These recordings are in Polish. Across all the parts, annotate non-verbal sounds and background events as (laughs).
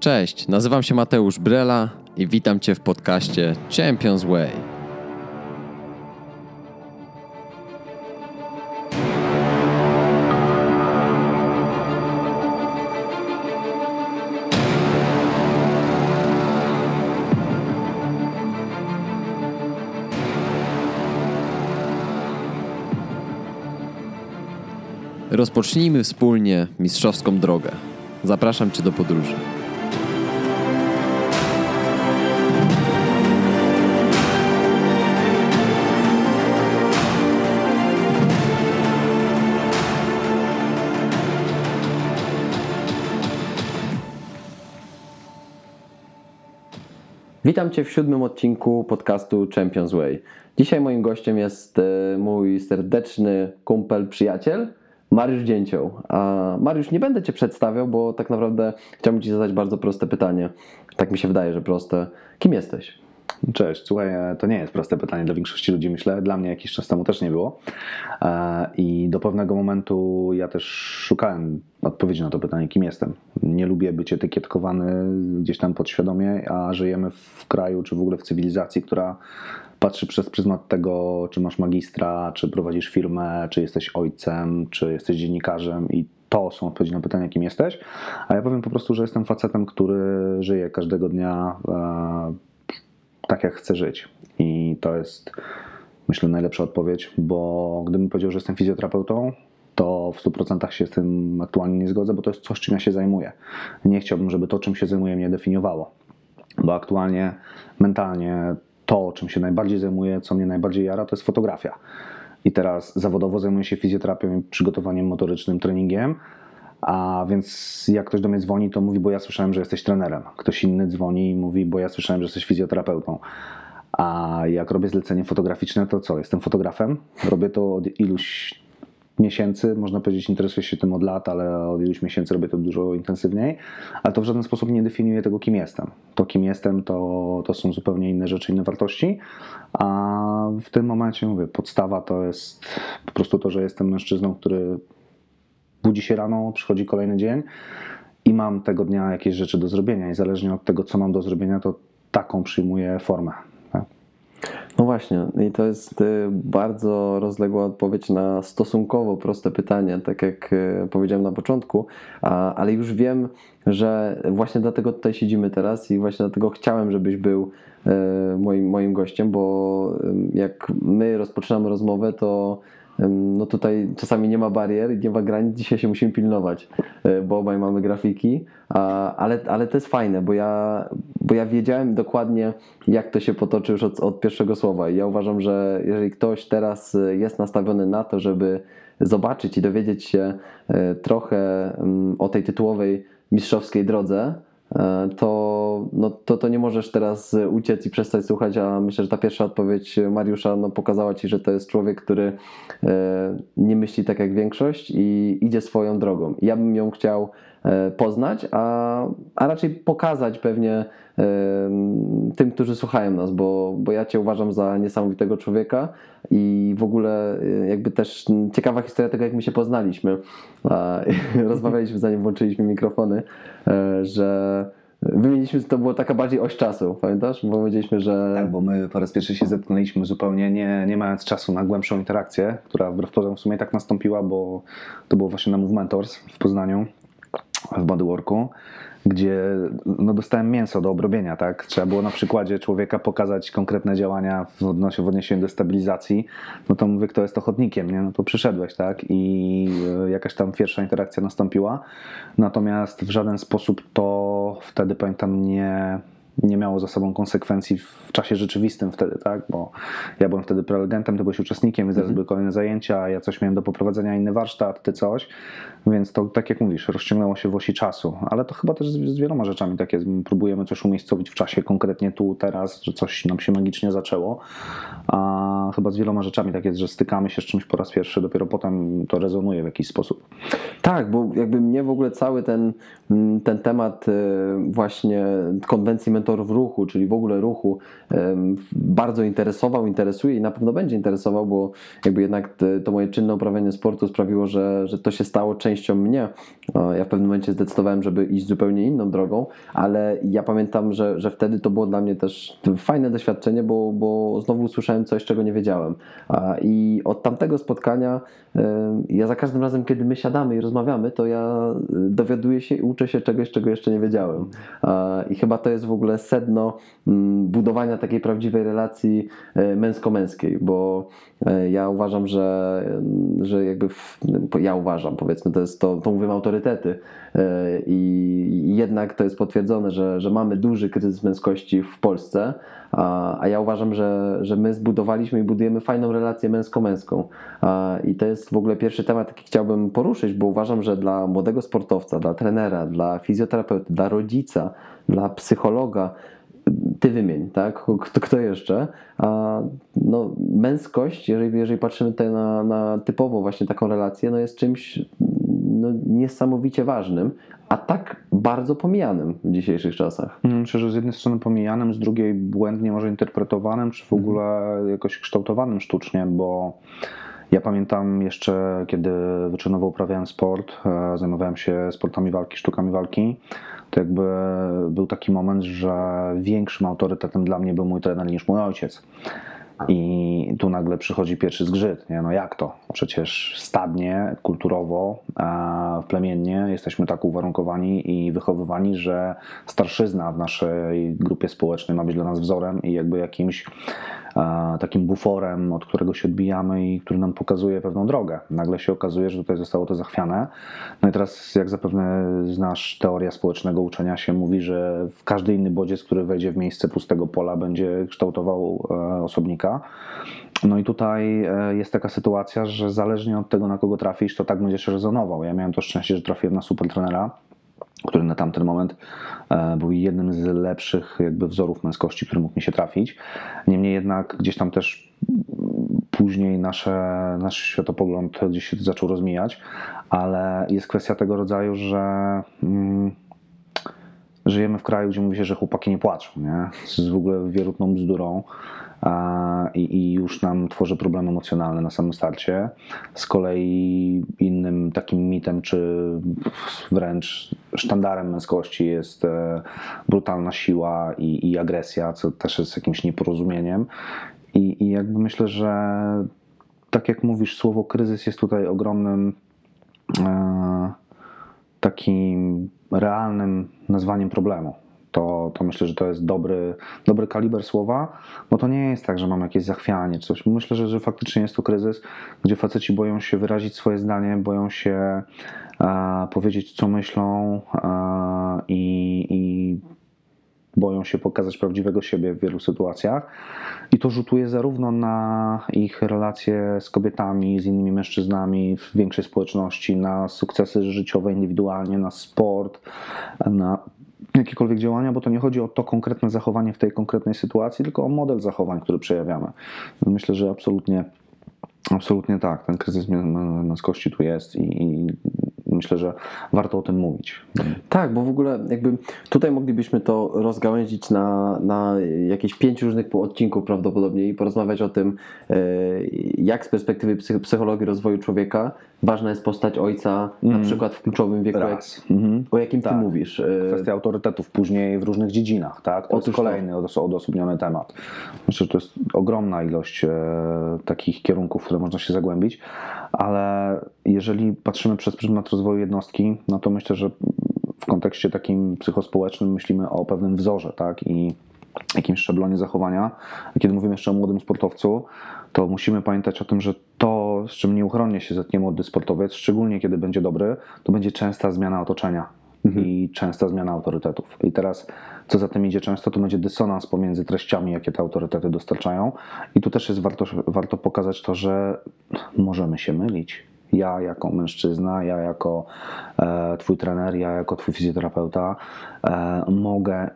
Cześć, nazywam się Mateusz Brela i witam Cię w podcaście Champions Way. Rozpocznijmy wspólnie mistrzowską drogę. Zapraszam Cię do podróży. Witam Cię w siódmym odcinku podcastu Champions Way. Dzisiaj moim gościem jest e, mój serdeczny kumpel, przyjaciel Mariusz Dzięcioł. A Mariusz, nie będę Cię przedstawiał, bo tak naprawdę chciałbym Ci zadać bardzo proste pytanie. Tak mi się wydaje, że proste. Kim jesteś? Cześć, słuchaj, e, to nie jest proste pytanie dla większości ludzi, myślę. Dla mnie jakiś czas temu też nie było. E, I do pewnego momentu ja też szukałem odpowiedzi na to pytanie, kim jestem. Nie lubię być etykietkowany gdzieś tam podświadomie, a żyjemy w kraju czy w ogóle w cywilizacji, która patrzy przez pryzmat tego, czy masz magistra, czy prowadzisz firmę, czy jesteś ojcem, czy jesteś dziennikarzem i to są odpowiedzi na pytanie, kim jesteś. A ja powiem po prostu, że jestem facetem, który żyje każdego dnia e, tak, jak chcę żyć. I to jest, myślę, najlepsza odpowiedź, bo gdybym powiedział, że jestem fizjoterapeutą, to w 100% się z tym aktualnie nie zgodzę, bo to jest coś, czym ja się zajmuję. Nie chciałbym, żeby to, czym się zajmuję, mnie definiowało, bo aktualnie mentalnie to, czym się najbardziej zajmuję, co mnie najbardziej jara, to jest fotografia. I teraz zawodowo zajmuję się fizjoterapią i przygotowaniem motorycznym, treningiem. A więc jak ktoś do mnie dzwoni, to mówi, bo ja słyszałem, że jesteś trenerem. Ktoś inny dzwoni i mówi, bo ja słyszałem, że jesteś fizjoterapeutą. A jak robię zlecenie fotograficzne, to co? Jestem fotografem. Robię to od iluś miesięcy, można powiedzieć, interesuję się tym od lat, ale od iluś miesięcy robię to dużo intensywniej, ale to w żaden sposób nie definiuje tego, kim jestem. To, kim jestem, to, to są zupełnie inne rzeczy, inne wartości, a w tym momencie, mówię, podstawa to jest po prostu to, że jestem mężczyzną, który budzi się rano, przychodzi kolejny dzień i mam tego dnia jakieś rzeczy do zrobienia i zależnie od tego, co mam do zrobienia, to taką przyjmuję formę. Tak? No właśnie, i to jest y, bardzo rozległa odpowiedź na stosunkowo proste pytanie, tak jak y, powiedziałem na początku, ale już wiem, że właśnie dlatego tutaj siedzimy teraz i właśnie dlatego chciałem, żebyś był y, moim, moim gościem, bo jak my rozpoczynamy rozmowę, to no tutaj czasami nie ma barier, nie ma granic, dzisiaj się musimy pilnować, e, bo obaj mamy grafiki, ale, ale to jest fajne, bo ja, bo ja wiedziałem dokładnie, jak to się potoczy już od, od pierwszego słowa i ja uważam, że jeżeli ktoś teraz jest nastawiony na to, żeby zobaczyć i dowiedzieć się e, trochę o tej tytułowej mistrzowskiej drodze, E, to, no, to, to nie możesz teraz uciec i przestać słuchać, a myślę, że ta pierwsza odpowiedź Mariusza no, pokazała Ci, że to jest człowiek, który e, nie myśli tak jak większość i idzie swoją drogą. Ja bym ją chciał e, poznać, a, a raczej pokazać pewnie tym, którzy słuchają nas, bo, bo ja Cię uważam za niesamowitego człowieka i w ogóle jakby też ciekawa historia tego, jak my się poznaliśmy. (laughs) Rozmawialiśmy zanim włączyliśmy mikrofony, że Wymieniliśmy, to było taka bardziej oś czasu, pamiętasz? Bo powiedzieliśmy, że... Tak, bo my po raz pierwszy się zetknęliśmy zupełnie nie, nie mając czasu na głębszą interakcję, która wbrew pozorom w sumie tak nastąpiła, bo to było właśnie na Move Mentors w Poznaniu, w Bodyworku gdzie no, dostałem mięso do obrobienia, tak? Trzeba było na przykładzie człowieka pokazać konkretne działania w, odnosie, w odniesieniu do stabilizacji, no to mówię, kto jest ochotnikiem, nie? No to przyszedłeś, tak? I e, jakaś tam pierwsza interakcja nastąpiła, natomiast w żaden sposób to wtedy, pamiętam, nie nie miało za sobą konsekwencji w czasie rzeczywistym wtedy, tak? Bo ja byłem wtedy prelegentem, ty byłeś uczestnikiem, zaraz mm były kolejne zajęcia, ja coś miałem do poprowadzenia, inny warsztat, ty coś, więc to tak jak mówisz, rozciągnęło się w osi czasu, ale to chyba też z, z wieloma rzeczami tak jest, próbujemy coś umiejscowić w czasie, konkretnie tu, teraz, że coś nam się magicznie zaczęło, a chyba z wieloma rzeczami tak jest, że stykamy się z czymś po raz pierwszy, dopiero potem to rezonuje w jakiś sposób. Tak, bo jakby mnie w ogóle cały ten, ten temat y, właśnie konwencji mentalnej w ruchu, czyli w ogóle ruchu, bardzo interesował, interesuje i na pewno będzie interesował, bo jakby jednak to moje czynne uprawianie sportu sprawiło, że, że to się stało częścią mnie. Ja w pewnym momencie zdecydowałem, żeby iść zupełnie inną drogą, ale ja pamiętam, że, że wtedy to było dla mnie też fajne doświadczenie, bo, bo znowu usłyszałem coś, czego nie wiedziałem. I od tamtego spotkania ja za każdym razem, kiedy my siadamy i rozmawiamy, to ja y, dowiaduję się i uczę się czegoś, czego jeszcze nie wiedziałem. I chyba to jest w ogóle sedno mm, budowania takiej prawdziwej relacji e, męsko-męskiej, bo e, ja uważam, że, że jakby w, ja uważam, powiedzmy, to jest to, to mówimy autorytety e, i jednak to jest potwierdzone, że, że mamy duży kryzys męskości w Polsce, a, a ja uważam, że, że my zbudowaliśmy i budujemy fajną relację męsko-męską. I to jest w ogóle pierwszy temat, jaki chciałbym poruszyć, bo uważam, że dla młodego sportowca, dla trenera, dla fizjoterapeuty, dla rodzica, dla psychologa, ty wymień, tak? Kto, kto jeszcze? A no, męskość, jeżeli, jeżeli patrzymy tutaj na, na typowo właśnie taką relację, no jest czymś no, niesamowicie ważnym, a tak bardzo pomijanym w dzisiejszych czasach. Mm, Myślę, że z jednej strony pomijanym, z drugiej błędnie może interpretowanym, czy w ogóle jakoś kształtowanym sztucznie, bo ja pamiętam jeszcze, kiedy wyczynowo uprawiałem sport, e, zajmowałem się sportami walki, sztukami walki, to jakby był taki moment, że większym autorytetem dla mnie był mój trener niż mój ojciec. I tu nagle przychodzi pierwszy zgrzyt. Nie? No jak to? Przecież stadnie, kulturowo, e, plemiennie jesteśmy tak uwarunkowani i wychowywani, że starszyzna w naszej grupie społecznej ma być dla nas wzorem i jakby jakimś takim buforem, od którego się odbijamy i który nam pokazuje pewną drogę. Nagle się okazuje, że tutaj zostało to zachwiane. No i teraz, jak zapewne znasz, teoria społecznego uczenia się mówi, że każdy inny bodziec, który wejdzie w miejsce pustego pola, będzie kształtował e, osobnika. No i tutaj e, jest taka sytuacja, że zależnie od tego, na kogo trafisz, to tak będziesz rezonował. Ja miałem to szczęście, że trafiłem na super trenera, który na tamten moment e, był jednym z lepszych jakby wzorów męskości, który mógł mi się trafić. Niemniej jednak gdzieś tam też później nasze, nasz światopogląd gdzieś się zaczął rozmijać, ale jest kwestia tego rodzaju, że mm, żyjemy w kraju, gdzie mówi się, że chłopaki nie płaczą, nie? To jest w ogóle wierutną bzdurą i, i już nam tworzy problem emocjonalny na samym starcie. Z kolei innym takim mitem, czy wręcz sztandarem męskości jest e, brutalna siła i, i agresja, co też jest jakimś nieporozumieniem. I, I jakby myślę, że tak jak mówisz, słowo kryzys jest tutaj ogromnym e, takim realnym nazwaniem problemu. To, to myślę, że to jest dobry, dobry kaliber słowa, bo to nie jest tak, że mam jakieś zachwianie czy coś. Myślę, że, że faktycznie jest to kryzys, gdzie faceci boją się wyrazić swoje zdanie, boją się e, powiedzieć, co myślą e, i, i boją się pokazać prawdziwego siebie w wielu sytuacjach. I to rzutuje zarówno na ich relacje z kobietami, z innymi mężczyznami w większej społeczności, na sukcesy życiowe indywidualnie, na sport, na jakiekolwiek działania, bo to nie chodzi o to konkretne zachowanie w tej konkretnej sytuacji, tylko o model zachowań, który przejawiamy. Myślę, że absolutnie, absolutnie tak. Ten kryzys mę- mę- męskości tu jest i, i myślę, że warto o tym mówić. Tak, bo w ogóle jakby tutaj moglibyśmy to rozgałęzić na, na jakieś pięć różnych odcinków prawdopodobnie i porozmawiać o tym, e, jak z perspektywy psych- psychologii rozwoju człowieka ważna jest postać ojca, na przykład w kluczowym wieku, jak. Mhm. o jakim ty Tak. mówisz. E, Kwestia autorytetów później w różnych dziedzinach, tak? To Otóż jest kolejny odos- odosobniony temat. Myślę, że to jest ogromna ilość e, takich kierunków, w które można się zagłębić, ale jeżeli patrzymy przez pryzmat rozwoju jednostki, no to myślę, że w kontekście takim psychospołecznym myślimy o pewnym wzorze, tak? I jakimś szablonie zachowania. A kiedy mówimy jeszcze o młodym sportowcu, to musimy pamiętać o tym, że to, z czym nieuchronnie się zetknie młody sportowiec, szczególnie kiedy będzie dobry, to będzie częsta zmiana otoczenia i częsta zmiana autorytetów. I teraz, co za tym idzie często, to będzie dysonans pomiędzy treściami, jakie te autorytety dostarczają. I tu też jest warto, warto pokazać to, że możemy się mylić. Ja jako mężczyzna, ja jako e, twój trener, ja jako twój fizjoterapeuta e, mogę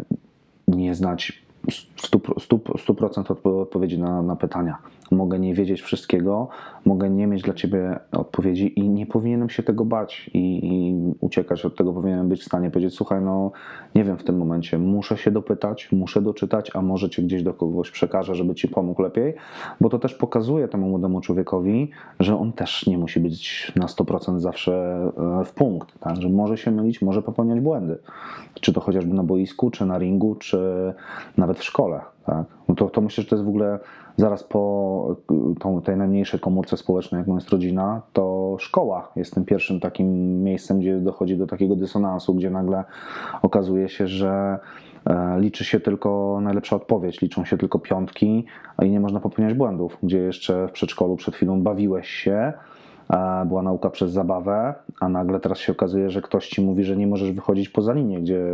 nie znać 100%, 100, 100% odpo- odpowiedzi na, na pytania, mogę nie wiedzieć wszystkiego, mogę nie mieć dla ciebie odpowiedzi i nie powinienem się tego bać i, i uciekać od tego. Powinienem być w stanie powiedzieć: Słuchaj, no nie wiem w tym momencie, muszę się dopytać, muszę doczytać, a może cię gdzieś do kogoś przekażę, żeby ci pomógł lepiej, bo to też pokazuje temu młodemu człowiekowi, że on też nie musi być na 100% zawsze e, w punkt, tak? że może się mylić, może popełniać błędy. Czy to chociażby na boisku, czy na ringu, czy nawet w szkole. Tak? No to, to myślę, że to jest w ogóle zaraz po tą, tej najmniejszej komórce społecznej, jaką jest rodzina, to szkoła jest tym pierwszym takim miejscem, gdzie dochodzi do takiego dysonansu, gdzie nagle okazuje się, że e, liczy się tylko najlepsza odpowiedź, liczą się tylko piątki i nie można popełniać błędów, gdzie jeszcze w przedszkolu przed chwilą bawiłeś się, była nauka przez zabawę, a nagle teraz się okazuje, że ktoś ci mówi, że nie możesz wychodzić poza linię, gdzie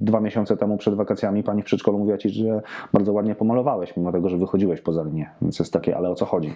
dwa miesiące temu przed wakacjami pani w przedszkolu mówiła ci, że bardzo ładnie pomalowałeś, mimo tego, że wychodziłeś poza linię. Więc jest takie, ale o co chodzi?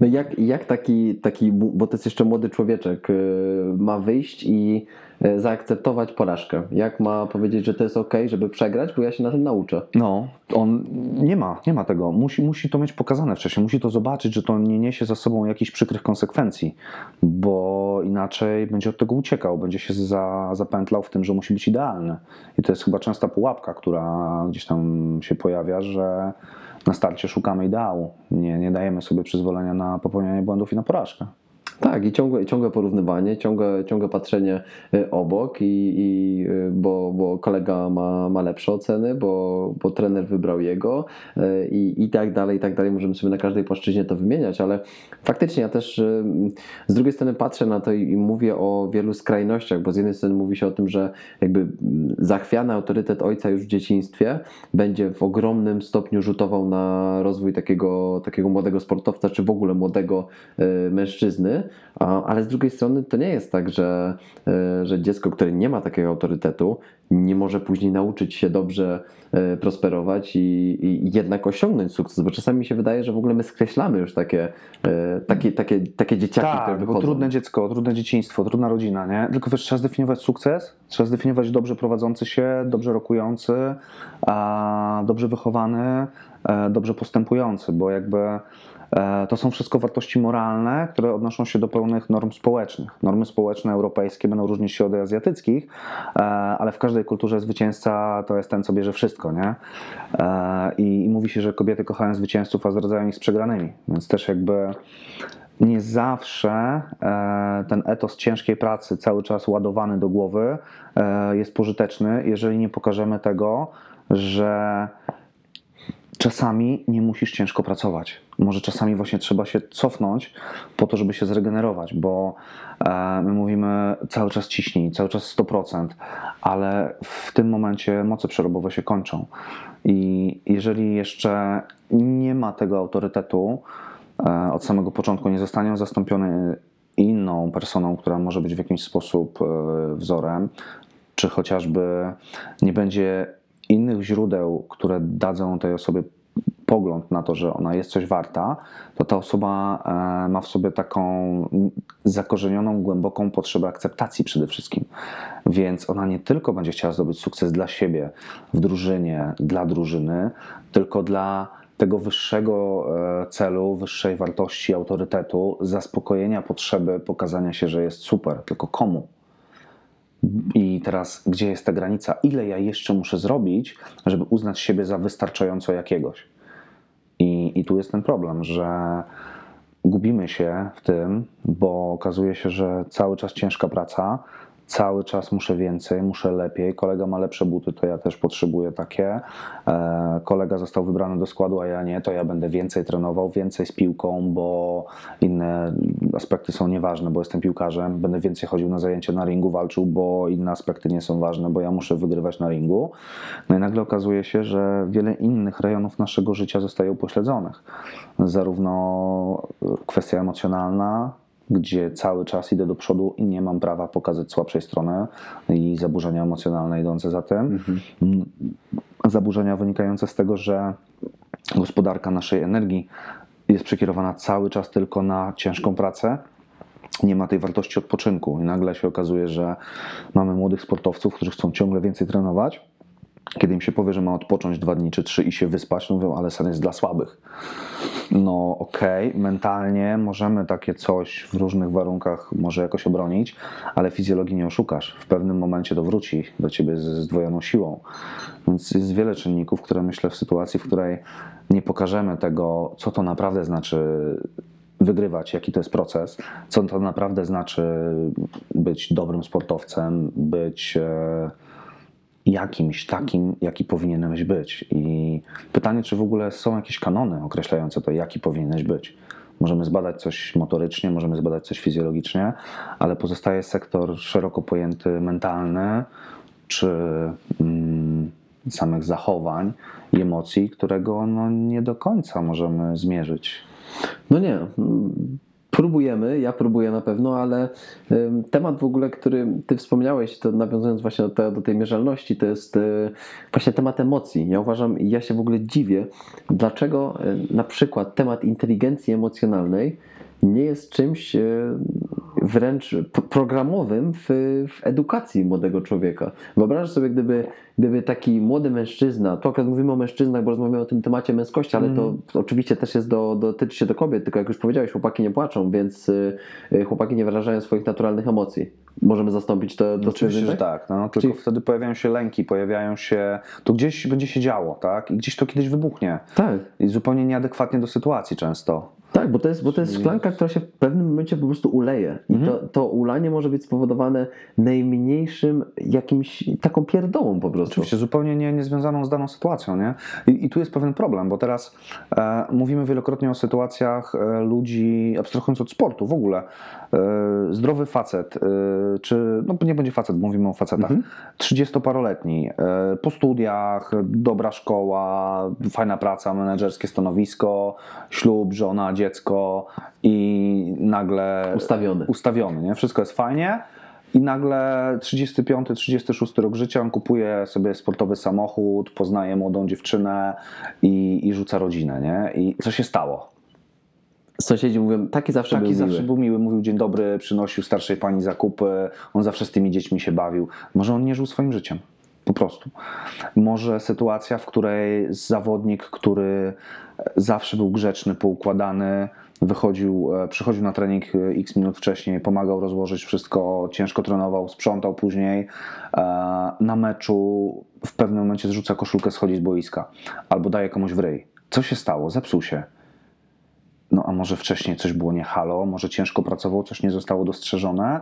No jak, jak taki, taki, bo to jest jeszcze młody człowieczek, y, ma wyjść i y, zaakceptować porażkę? Jak ma powiedzieć, że to jest ok, żeby przegrać, bo ja się na tym nauczę? No, on nie ma, nie ma tego. Musi, musi to mieć pokazane wcześniej, musi to zobaczyć, że to nie niesie za sobą jakichś przykrych konsekwencji, bo inaczej będzie od tego uciekał, będzie się za, zapętlał w tym, że musi być idealny. I to jest chyba częsta pułapka, która gdzieś tam się pojawia, że na starcie szukamy ideału. Nie, nie dajemy sobie przyzwolenia na popełnianie błędów i na porażkę. Tak, i ciągłe, ciągłe porównywanie, ciągłe, ciągłe patrzenie y, obok, i, i, y, bo, bo kolega ma, ma lepsze oceny, bo, bo trener wybrał jego y, i, i tak dalej, i tak dalej. Możemy sobie na każdej płaszczyźnie to wymieniać, ale faktycznie ja też z drugiej strony patrzę na to i, mówię o wielu skrajnościach, bo z jednej strony mówi się o tym, że jakby zachwiany autorytet ojca już w dzieciństwie będzie w ogromnym stopniu rzutował na rozwój takiego, takiego młodego sportowca, czy w ogóle młodego mężczyzny. Ale z drugiej strony to nie jest tak, że, e, że dziecko, które nie ma takiego autorytetu, nie może później nauczyć się dobrze e, prosperować i, i jednak osiągnąć sukces, bo czasami mi się wydaje, że w ogóle my skreślamy już takie, e, takie, takie, takie dzieciaki, tak, które wychodzą. Bo trudne dziecko, trudne dzieciństwo, trudna rodzina, nie? Tylko wiesz, trzeba zdefiniować sukces, trzeba zdefiniować dobrze prowadzący się, dobrze rokujący, dobrze wychowany, dobrze postępujący, bo jakby to są wszystko wartości moralne, które odnoszą się do pełnych norm społecznych. Normy społeczne europejskie będą różnić się od azjatyckich, e, ale w każdej kulturze zwycięzca to jest ten, co bierze wszystko, nie? E, I, mówi się, że kobiety kochają zwycięzców, a zdradzają ich z przegranymi. Więc też jakby nie zawsze ten etos ciężkiej pracy, cały czas ładowany do głowy, jest pożyteczny, jeżeli nie pokażemy tego, że czasami nie musisz ciężko pracować. Może czasami właśnie trzeba się cofnąć po to, żeby się zregenerować, bo e, my mówimy cały czas ciśnij, cały czas 100%, ale w tym momencie moce przerobowe się kończą. I jeżeli jeszcze nie ma tego autorytetu e, od samego początku, nie zostanie on zastąpiony inną personą, która może być w jakiś sposób e, wzorem, czy chociażby nie będzie innych źródeł, które dadzą tej osobie pogląd na to, że ona jest coś warta, to ta osoba e, ma w sobie taką zakorzenioną, głęboką potrzebę akceptacji przede wszystkim. Więc ona nie tylko będzie chciała zdobyć sukces dla siebie, w drużynie, dla drużyny, tylko dla tego wyższego e, celu, wyższej wartości, autorytetu, zaspokojenia potrzeby pokazania się, że jest super. Tylko komu? I teraz, gdzie jest ta granica? Ile ja jeszcze muszę zrobić, żeby uznać siebie za wystarczająco jakiegoś? I, I tu jest ten problem, że gubimy się w tym, bo okazuje się, że cały czas ciężka praca, cały czas muszę więcej, muszę lepiej. Kolega ma lepsze buty, to ja też potrzebuję takie. E, kolega został wybrany do składu, a ja nie, to ja będę więcej trenował, więcej z piłką, bo inne aspekty są nieważne, bo jestem piłkarzem. Będę więcej chodził na zajęcia na ringu, walczył, bo inne aspekty nie są ważne, bo ja muszę wygrywać na ringu. No i nagle okazuje się, że wiele innych rejonów naszego życia zostaje upośledzonych. Zarówno kwestia emocjonalna, gdzie cały czas idę do przodu i nie mam prawa pokazać słabszej strony i zaburzenia emocjonalne idące za tym. Mhm. Zaburzenia wynikające z tego, że gospodarka naszej energii jest przekierowana cały czas tylko na ciężką pracę. Nie ma tej wartości odpoczynku, i nagle się okazuje, że mamy młodych sportowców, którzy chcą ciągle więcej trenować, kiedy im się powie, że ma odpocząć dwa dni czy trzy i się wyspać, mówią, ale sen jest dla słabych. No okej, mentalnie możemy takie coś w różnych warunkach może jakoś obronić, ale fizjologii nie oszukasz. W pewnym momencie to wróci do ciebie z zdwojoną siłą. Więc jest wiele czynników, które myślę w sytuacji, w której nie pokażemy tego, co to naprawdę znaczy wygrywać, jaki to jest proces, co to naprawdę znaczy być dobrym sportowcem, być e, jakimś takim, jaki powinieneś być. I pytanie, czy w ogóle są jakieś kanony określające to, jaki powinieneś być. Możemy zbadać coś motorycznie, możemy zbadać coś fizjologicznie, ale pozostaje sektor szeroko pojęty mentalny, czy mm, samych zachowań i emocji, którego no, nie do końca możemy zmierzyć. No nie. Próbujemy, ja próbuję na pewno, ale temat w ogóle, który ty wspomniałeś, to nawiązując właśnie do, te, do tej mierzalności, to jest y, właśnie temat emocji. Ja uważam, i ja się w ogóle dziwię, dlaczego y, na przykład temat inteligencji emocjonalnej nie jest czymś y, wręcz programowym w, w edukacji młodego człowieka. Wyobrażasz sobie, gdyby, gdyby taki młody mężczyzna, tu akurat mówimy o mężczyznach, bo rozmawiamy o tym temacie męskości, ale to oczywiście też jest do, dotyczy się do kobiet, tylko jak już powiedziałeś, chłopaki nie płaczą, więc y, y, chłopaki nie wyrażają swoich naturalnych emocji. Możemy zastąpić to do Oczywiście, że tak, no, tylko Czyli- wtedy pojawiają się lęki, pojawiają się, to gdzieś będzie się działo, tak? I gdzieś to kiedyś wybuchnie. Tak. I zupełnie nieadekwatnie do sytuacji często. Tak, bo to, jest, bo to jest szklanka, która się w pewnym momencie po prostu uleje. I Mhm. to, to ulanie może być spowodowane najmniejszym jakimś taką pierdołą po prostu. Oczywiście zupełnie nie, niezwiązaną z daną sytuacją, nie? I, I tu jest pewien problem, bo teraz e, mówimy wielokrotnie o sytuacjach e, ludzi, abstrahując od sportu w ogóle. E, zdrowy facet, e, czy, no nie będzie facet, mówimy o facetach, Mhm. 30-paroletni, e, po studiach, dobra szkoła, fajna praca, menedżerskie stanowisko, ślub, żona, dziecko i nagle Ustawiony. ustawiony, nie? Wszystko jest fajnie i nagle 35, 36 rok życia on kupuje sobie sportowy samochód, poznaje młodą dziewczynę i, i rzuca rodzinę, nie? I co się stało? Sąsiedzi mówią, taki zawsze Taki był zawsze miły. był miły, mówił dzień dobry, przynosił starszej pani zakupy, on zawsze z tymi dziećmi się bawił. Może on nie żył swoim życiem. Po prostu. Może sytuacja, w której zawodnik, który zawsze był grzeczny, poukładany, wychodził, e, przychodził na trening e, x minut wcześniej, pomagał rozłożyć wszystko, ciężko trenował, sprzątał później, e, na meczu w pewnym momencie zrzuca koszulkę, schodzi z boiska albo daje komuś w ryj. Co się stało? Zepsuł się. No a może wcześniej coś było nie halo, może ciężko pracował, coś nie zostało dostrzeżone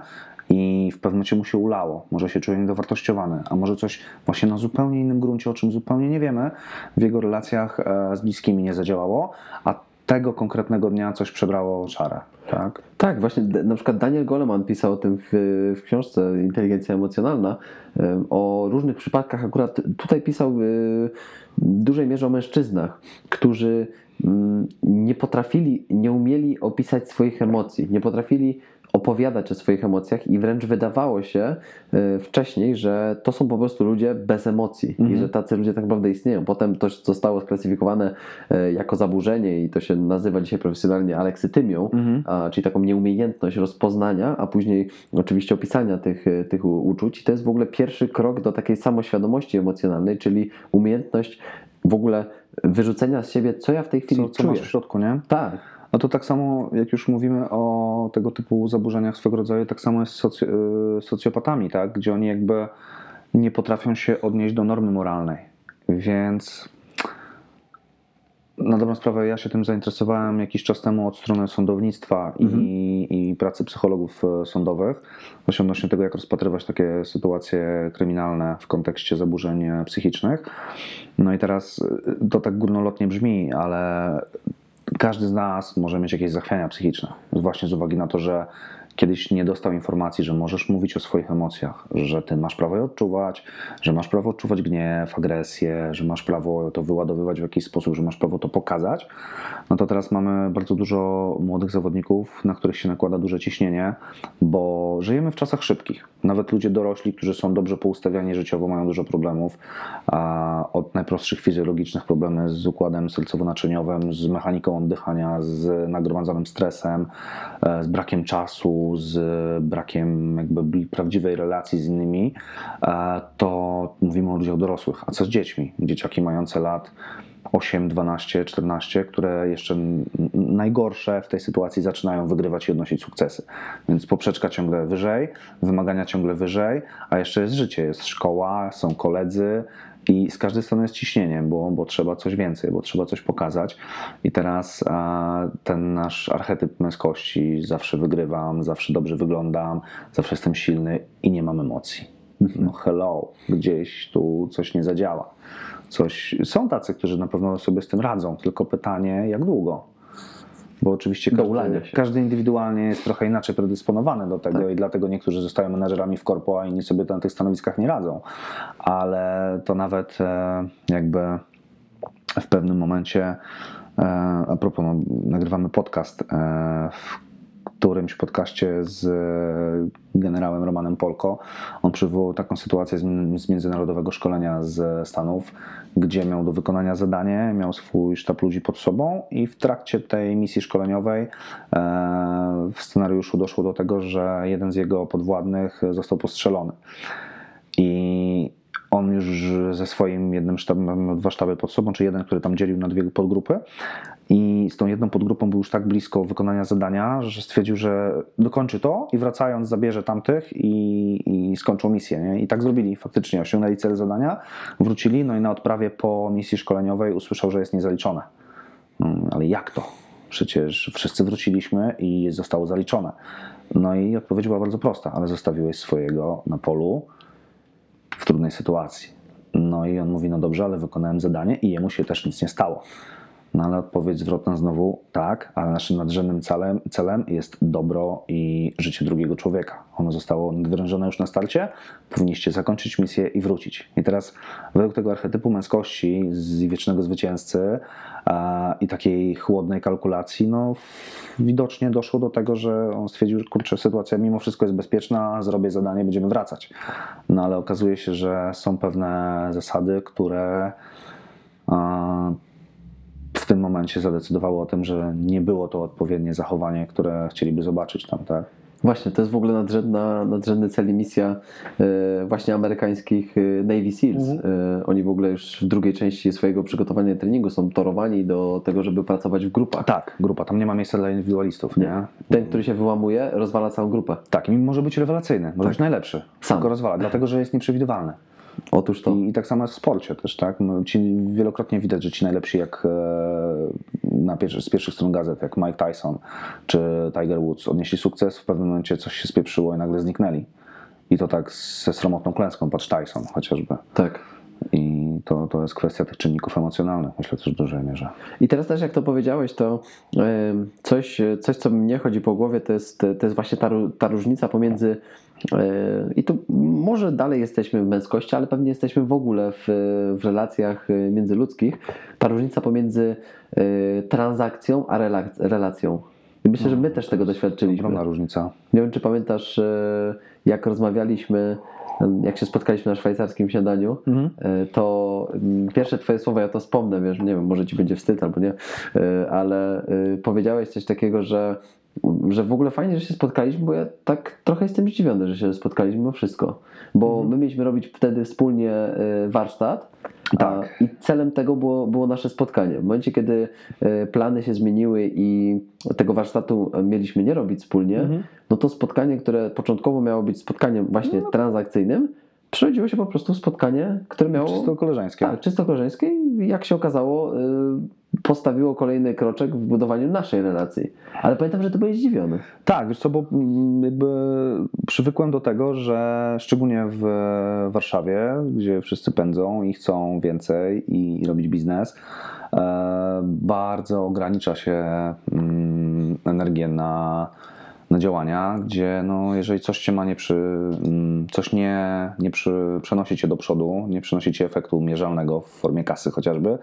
i w pewnym momencie mu się ulało. Może się czuje niedowartościowany, a może coś właśnie na zupełnie innym gruncie, o czym zupełnie nie wiemy, w jego relacjach z bliskimi nie zadziałało, a tego konkretnego dnia coś przebrało czarę. Tak? Tak, właśnie na przykład Daniel Goleman pisał o tym w, w książce Inteligencja Emocjonalna, em, o różnych przypadkach. Akurat tutaj pisał y, w dużej mierze o mężczyznach, którzy mm, nie potrafili, nie umieli opisać swoich emocji, nie potrafili opowiadać o swoich emocjach i wręcz wydawało się y, wcześniej, że to są po prostu ludzie bez emocji i że tacy ludzie tak naprawdę istnieją. Potem to zostało sklasyfikowane y, jako zaburzenie i to się nazywa dzisiaj profesjonalnie aleksytymią, a, czyli taką nieumiejętność rozpoznania, a później oczywiście opisania tych, y, tych uczuć. I to jest w ogóle pierwszy krok do takiej samoświadomości emocjonalnej, czyli umiejętność w ogóle wyrzucenia z siebie, co ja w tej chwili Co, co czuję. masz w środku, nie? Tak, No to tak samo, jak już mówimy o tego typu zaburzeniach swego rodzaju, tak samo jest z soc- y, socjopatami, tak? gdzie oni jakby nie potrafią się odnieść do normy moralnej. Więc na dobrą sprawę ja się tym zainteresowałem jakiś czas temu od strony sądownictwa i, i pracy psychologów e, sądowych, właśnie odnośnie tego, jak rozpatrywać takie sytuacje kryminalne w kontekście zaburzeń e, psychicznych. No i teraz e, to tak górnolotnie brzmi, ale każdy z nas może mieć jakieś zachwiania psychiczne, właśnie z uwagi na to, że kiedyś nie dostał informacji, że możesz mówić o swoich emocjach, że ty masz prawo je odczuwać, że masz prawo odczuwać gniew, agresję, że masz prawo to wyładowywać w jakiś sposób, że masz prawo to pokazać, no to teraz mamy bardzo dużo młodych zawodników, na których się nakłada duże ciśnienie, bo żyjemy w czasach szybkich. Nawet ludzie dorośli, którzy są dobrze poustawiani życiowo, mają dużo problemów. Od najprostszych fizjologicznych problemy z układem sercowo-naczyniowym, z mechaniką oddychania, z nagromadzonym stresem, e, z brakiem czasu, z brakiem jakby prawdziwej relacji z innymi, to mówimy o ludziach dorosłych. A co z dziećmi? Dzieciaki mające lat 8, 12, 14, które jeszcze najgorsze w tej sytuacji zaczynają wygrywać i odnosić sukcesy. Więc poprzeczka ciągle wyżej, wymagania ciągle wyżej, a jeszcze jest życie, jest szkoła, są koledzy i z każdej strony jest ciśnienie, bo, bo trzeba coś więcej, bo trzeba coś pokazać. I teraz ten nasz archetyp męskości, zawsze wygrywam, zawsze dobrze wyglądam, zawsze jestem silny i nie mam emocji. No hello, gdzieś tu coś nie zadziała. Coś, są tacy, którzy na pewno sobie z tym radzą, tylko pytanie, jak długo? Bo oczywiście każdy, każdy indywidualnie jest trochę inaczej predysponowany do tego Tak. i dlatego niektórzy zostają menadżerami w korpo, a inni sobie na tych stanowiskach nie radzą. Ale to nawet e, jakby w pewnym momencie, e, a propos, no, nagrywamy podcast, e, w którymś podcaście z e, generałem Romanem Polko. On przywołał taką sytuację z, międzynarodowego szkolenia z Stanów, gdzie miał do wykonania zadanie, miał swój sztab ludzi pod sobą i w trakcie tej misji szkoleniowej e, w scenariuszu doszło do tego, że jeden z jego podwładnych został postrzelony. I on już ze swoim jednym sztabem, miał dwa sztaby pod sobą, czy jeden, który tam dzielił na dwie podgrupy. I z tą jedną podgrupą był już tak blisko wykonania zadania, że stwierdził, że dokończy to i wracając zabierze tamtych i, i skończą misję. Nie? I tak zrobili faktycznie. Osiągnęli cel zadania, wrócili, no i na odprawie po misji szkoleniowej usłyszał, że jest niezaliczone. Mm, Ale jak to? Przecież wszyscy wróciliśmy i zostało zaliczone. No i odpowiedź była bardzo prosta, ale zostawiłeś swojego na polu w trudnej sytuacji. No i on mówi, no dobrze, ale wykonałem zadanie i jemu się też nic nie stało. No ale odpowiedź zwrotna znowu tak, ale naszym nadrzędnym celem, celem jest dobro i życie drugiego człowieka. Ono zostało nadwyrężone już na starcie, powinniście zakończyć misję i wrócić. I teraz według tego archetypu męskości z wiecznego zwycięzcy a, i takiej chłodnej kalkulacji, no widocznie doszło do tego, że on stwierdził, że kurczę, sytuacja mimo wszystko jest bezpieczna, zrobię zadanie, będziemy wracać. No ale okazuje się, że są pewne zasady, które a, tym momencie zadecydowały o tym, że nie było to odpowiednie zachowanie, które chcieliby zobaczyć tam, tak? Właśnie, to jest w ogóle nadrzędna, nadrzędny cel i misja e, właśnie amerykańskich e, Navy Seals. E, oni w ogóle już w drugiej części swojego przygotowania treningu są torowani do tego, żeby pracować w grupach. Tak, grupa, tam nie ma miejsca dla indywidualistów, nie? Ten, który się wyłamuje, rozwala całą grupę. Tak, i może być rewelacyjny, może być najlepszy, Sam. tylko rozwala, dlatego że jest nieprzewidywalny. Otóż to. I, I tak samo jest w sporcie też, tak? No, Ci, wielokrotnie widać, że ci najlepsi jak e, na pierwszy, z pierwszych stron gazet, jak Mike Tyson czy Tiger Woods, odnieśli sukces, w pewnym momencie coś się spieprzyło i nagle zniknęli. I to tak ze sromotną klęską, patrz Tyson chociażby. Tak. I to, to jest kwestia tych czynników emocjonalnych, myślę też w dużej mierze. I teraz też jak to powiedziałeś, to coś, coś co mnie chodzi po głowie, to jest, to jest właśnie ta, ta różnica pomiędzy i tu może dalej jesteśmy w męskości, ale pewnie jesteśmy w ogóle w, w relacjach e, międzyludzkich. Ta różnica pomiędzy e, transakcją a relacją. I myślę, że my też tego doświadczyliśmy. Ogromna różnica. Nie wiem, czy pamiętasz, e, jak rozmawialiśmy, jak się spotkaliśmy na szwajcarskim śniadaniu, e, to mm, pierwsze twoje słowa, ja to wspomnę, wiesz, nie wiem, może ci będzie wstyd albo nie, ale powiedziałeś coś takiego, że, że w ogóle fajnie, że się spotkaliśmy, bo ja tak trochę jestem zdziwiony, że się spotkaliśmy mimo wszystko, bo my mieliśmy robić wtedy wspólnie e, warsztat, Tak. a, i celem tego było, było nasze spotkanie. W momencie, kiedy e, plany się zmieniły i tego warsztatu mieliśmy nie robić wspólnie, Mhm. no to spotkanie, które początkowo miało być spotkaniem właśnie No. transakcyjnym, przerodziło się po prostu spotkanie, które miało Czysto koleżeńskie. tak, czysto koleżeńskie i jak się okazało, y, postawiło kolejny kroczek w budowaniu naszej relacji. Ale pamiętam, że ty byłeś zdziwiony. Tak, wiesz co, bo jakby przywykłem do tego, że szczególnie w Warszawie, gdzie wszyscy pędzą i chcą więcej i, i robić biznes, e, bardzo ogranicza się mm, energię na, na działania, gdzie no, jeżeli coś cię ma nie przy, mm, coś nie, nie przy, przenosi cię do przodu, nie przynosi ci efektu mierzalnego w formie kasy chociażby,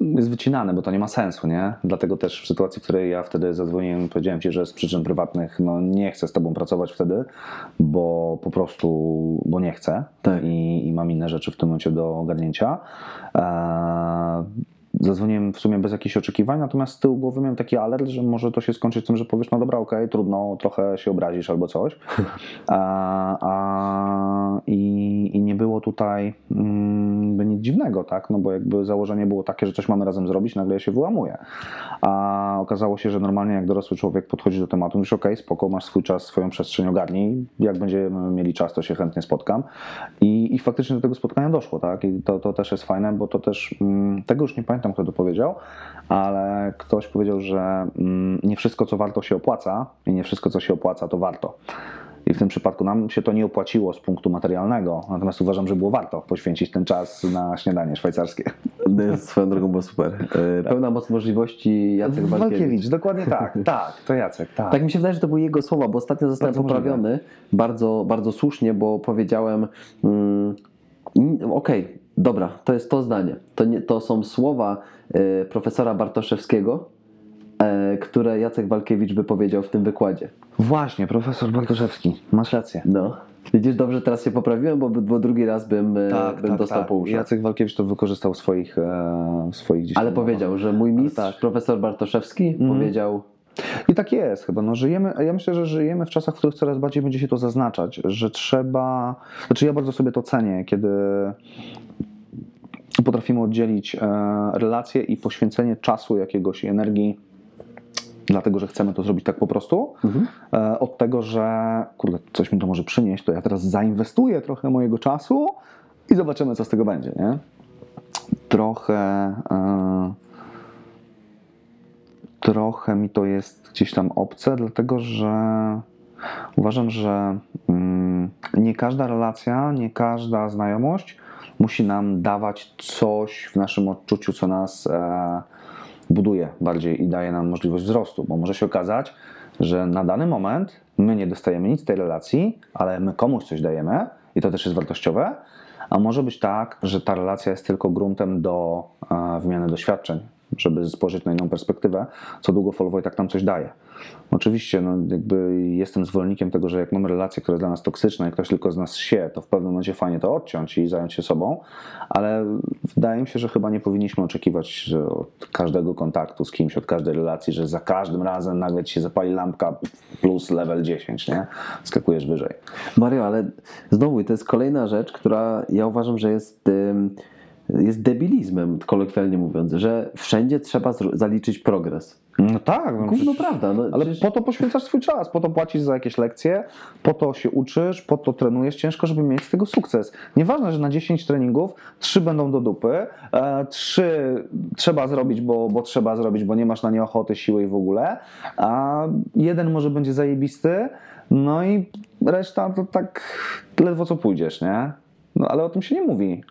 jest wycinane, bo to nie ma sensu, nie? Dlatego też w sytuacji, w której ja wtedy zadzwoniłem, powiedziałem ci, że z przyczyn prywatnych no, nie chcę z tobą pracować wtedy, bo po prostu, bo nie chcę Tak. i, i mam inne rzeczy w tym momencie do ogarnięcia. Eee, zadzwoniłem w sumie bez jakichś oczekiwań, natomiast z tyłu głowy miałem taki alert, że może to się skończyć tym, że powiesz, no dobra, okej, trudno, trochę się obrazisz albo coś. (laughs) A, a, i, I nie było tutaj mm, nic dziwnego, tak? No bo jakby założenie było takie, że coś mamy razem zrobić, nagle ja się wyłamuję. A okazało się, że normalnie jak dorosły człowiek podchodzi do tematu, mówisz, okej, spoko, masz swój czas, swoją przestrzeń ogarnij, jak będziemy mieli czas, to się chętnie spotkam. I, i faktycznie do tego spotkania doszło, tak? I to, to też jest fajne, bo to też, mm, tego już nie pamiętam, kto to powiedział, ale ktoś powiedział, że mm, nie wszystko, co warto się opłaca i nie wszystko, co się opłaca, to warto. I w tym przypadku nam się to nie opłaciło z punktu materialnego, natomiast uważam, że było warto poświęcić ten czas na śniadanie szwajcarskie. Swoją drogą było super. E, Pełna moc możliwości Jacek Walkiewicz. Walkiewicz, dokładnie tak, (laughs) tak, to Jacek, tak. Tak mi się wydaje, że to były jego słowa, bo ostatnio zostałem Bardzo poprawiony bardzo, bardzo słusznie, bo powiedziałem mm, okej, dobra, to jest to zdanie. To, nie, to są słowa e, profesora Bartoszewskiego, e, które Jacek Walkiewicz wypowiedział w tym wykładzie. Właśnie, profesor Bartoszewski, masz rację. No. Widzisz, dobrze teraz się poprawiłem, bo, bo drugi raz bym, e, bym dostał po uszach. Jacek Walkiewicz to wykorzystał w swoich, e, swoich gdzieś Ale powiedział, że mój mistrz, tak. profesor Bartoszewski, Mhm. powiedział, I tak jest chyba. No, żyjemy, ja myślę, że żyjemy w czasach, w których coraz bardziej będzie się to zaznaczać, że trzeba. Znaczy, ja bardzo sobie to cenię, kiedy potrafimy oddzielić e, relacje i poświęcenie czasu, jakiegoś i energii, dlatego że chcemy to zrobić tak po prostu, Mhm. e, od tego, że kurde, coś mi to może przynieść, to ja teraz zainwestuję trochę mojego czasu i zobaczymy, co z tego będzie. Nie? Trochę. E, trochę mi to jest gdzieś tam obce, dlatego że uważam, że mm, nie każda relacja, nie każda znajomość musi nam dawać coś w naszym odczuciu, co nas e, buduje bardziej i daje nam możliwość wzrostu, bo może się okazać, że na dany moment my nie dostajemy nic z tej relacji, ale my komuś coś dajemy i to też jest wartościowe, a może być tak, że ta relacja jest tylko gruntem do e, wymiany doświadczeń, żeby spojrzeć na inną perspektywę, co długofalowo i tak nam coś daje. Oczywiście, no, jakby jestem zwolennikiem tego, że jak mamy relację, która jest dla nas toksyczna i ktoś tylko z nas sie, to w pewnym momencie fajnie to odciąć i zająć się sobą, ale wydaje mi się, że chyba nie powinniśmy oczekiwać od każdego kontaktu z kimś, od każdej relacji, że za każdym razem nagle ci się zapali lampka plus level 10, nie? Skakujesz wyżej. Mario, ale znowu to jest kolejna rzecz, która ja uważam, że jest, ym, jest debilizmem, kolokwialnie mówiąc, że wszędzie trzeba zaliczyć progres. No tak, no Gówno prawda. No, Ale przecież- po to poświęcasz swój czas, po to płacisz za jakieś lekcje, po to się uczysz, po to trenujesz ciężko, żeby mieć z tego sukces. Nieważne, że na 10 treningów 3 będą do dupy, e, 3 trzeba zrobić, bo, bo trzeba zrobić, bo nie masz na nie ochoty, siły i w ogóle, a jeden może będzie zajebisty, no i reszta to tak ledwo co pójdziesz, nie? No ale o tym się nie mówi.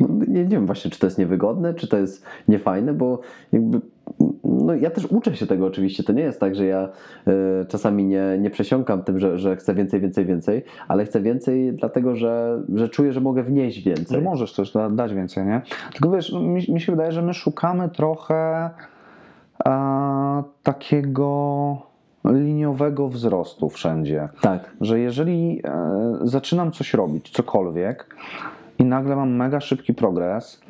No, nie, nie wiem właśnie, czy to jest niewygodne, czy to jest niefajne, bo jakby, no ja też uczę się tego oczywiście. To nie jest tak, że ja e, czasami nie, nie przesiąkam tym, że, że chcę więcej, więcej, więcej, ale chcę więcej dlatego, że, że czuję, że mogę wnieść Że więcej. możesz też da, dać więcej, nie? Tylko wiesz, no, mi, mi się wydaje, że my szukamy trochę e, takiego liniowego wzrostu wszędzie. Tak. Że jeżeli e, zaczynam coś robić, cokolwiek i nagle mam mega szybki progres,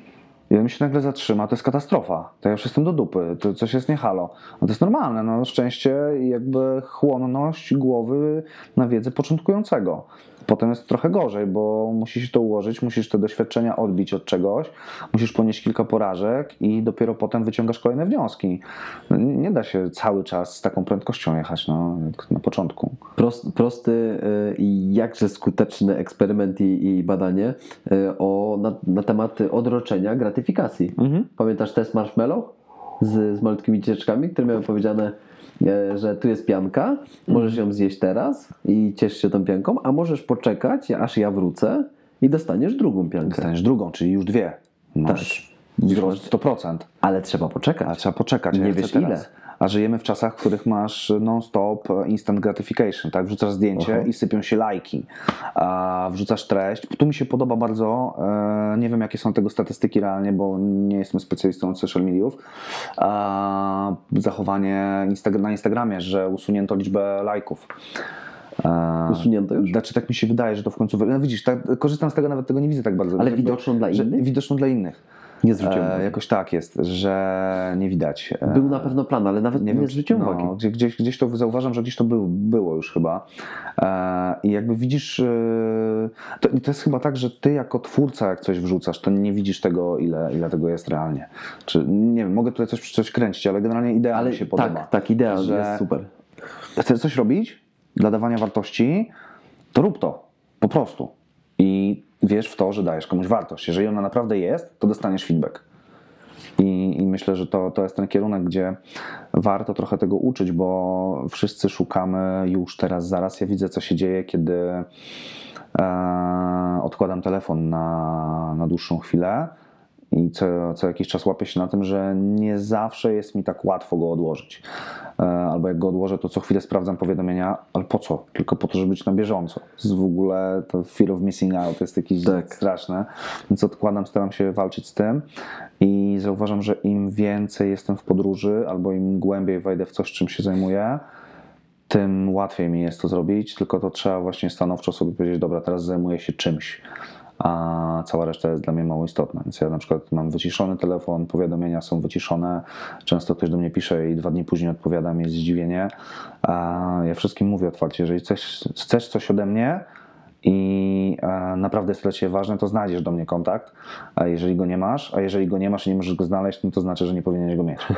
i on mi się nagle zatrzyma, to jest katastrofa. To ja już jestem do dupy, to coś jest nie halo. No to jest normalne, no szczęście i jakby chłonność głowy na wiedzę początkującego. Potem jest trochę gorzej, bo musisz to ułożyć, musisz te doświadczenia odbić od czegoś, musisz ponieść kilka porażek i dopiero potem wyciągasz kolejne wnioski. No, nie da się cały czas z taką prędkością jechać no, jak na początku. Prost, prosty y, i jakże skuteczny eksperyment i, i badanie y, o, na, na temat odroczenia gratyfikacji. Pamiętasz test marshmallow z, z malutkimi dzieciaczkami, które miały powiedziane, że tu jest pianka, możesz ją zjeść teraz i ciesz się tą pianką, a możesz poczekać, aż ja wrócę i dostaniesz drugą piankę. Dostaniesz drugą, czyli już dwie. Masz wzrost 100%. Ale trzeba Ale poczekać. trzeba poczekać. Nie ja wiesz teraz. A żyjemy w czasach, w których masz non-stop instant gratification, tak? Wrzucasz zdjęcie Aha. i sypią się lajki. A wrzucasz treść. Tu mi się podoba bardzo, e, nie wiem jakie są tego statystyki realnie, bo nie jestem specjalistą od social mediów, zachowanie na Instagramie, że usunięto liczbę lajków. E, Usunięto już? Znaczy tak mi się wydaje, że to w końcu... No widzisz, tak, korzystam z tego, nawet tego nie widzę tak bardzo. Ale Jakby- widoczną dla innych? Widoczną dla innych. Nie zwróciłem E, uwagi. jakoś tak jest, że nie widać. E, Był na pewno plan, ale nawet nie, wiem, zwróciłem no, uwagi. Gdzieś, gdzieś, to zauważam, że gdzieś to był, było już chyba. E, I jakby widzisz, e, to, to jest chyba tak, że ty jako twórca, jak coś wrzucasz, to nie widzisz tego, ile, ile tego jest realnie. Czy nie wiem, mogę tutaj coś, coś kręcić, ale generalnie idea Ale mi się podoba. tak, tak, idea że- jest super. Chcesz coś robić dla dawania wartości, to rób to. Po prostu. I wiesz w to, że dajesz komuś wartość. Jeżeli ona naprawdę jest, to dostaniesz feedback. I, i myślę, że to, to jest ten kierunek, gdzie warto trochę tego uczyć, bo wszyscy szukamy już teraz, zaraz. Ja widzę, co się dzieje, kiedy e, odkładam telefon na, na dłuższą chwilę i co, co jakiś czas łapię się na tym, że nie zawsze jest mi tak łatwo go odłożyć. E, Albo jak go odłożę, to co chwilę sprawdzam powiadomienia, ale po co? Tylko po to, żeby być na bieżąco. Z w ogóle to fear of missing out jest jakieś Tak. straszne. Więc odkładam, staram się walczyć z tym i zauważam, że im więcej jestem w podróży, albo im głębiej wejdę w coś, czym się zajmuję, tym łatwiej mi jest to zrobić, tylko to trzeba właśnie stanowczo sobie powiedzieć, dobra, teraz zajmuję się czymś, a cała reszta jest dla mnie mało istotna. Więc ja na przykład mam wyciszony telefon, powiadomienia są wyciszone, często ktoś do mnie pisze i dwa dni później odpowiadam, jest zdziwienie. Ja wszystkim mówię otwarcie, jeżeli chcesz, chcesz coś ode mnie, i e, naprawdę jest dla Ciebie ważne, to znajdziesz do mnie kontakt, a jeżeli go nie masz, a jeżeli go nie masz i nie możesz go znaleźć, no to znaczy, że nie powinieneś go mieć. (laughs)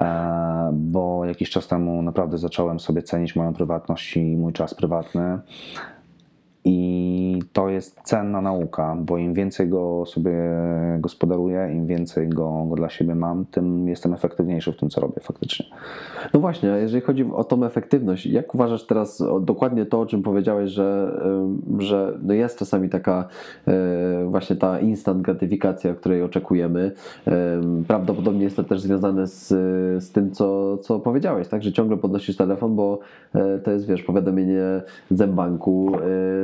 E, bo jakiś czas temu naprawdę zacząłem sobie cenić moją prywatność i mój czas prywatny i to jest cenna nauka, bo im więcej go sobie gospodaruję, im więcej go, go dla siebie mam, tym jestem efektywniejszy w tym, co robię faktycznie. No właśnie, a jeżeli chodzi o tą efektywność, jak uważasz teraz o dokładnie to, o czym powiedziałeś, że, że no jest czasami taka y, właśnie ta instant gratyfikacja, której oczekujemy. Prawdopodobnie jest to też związane z, z tym, co, co powiedziałeś, tak? że ciągle podnosisz telefon, bo y, to jest, wiesz, powiadomienie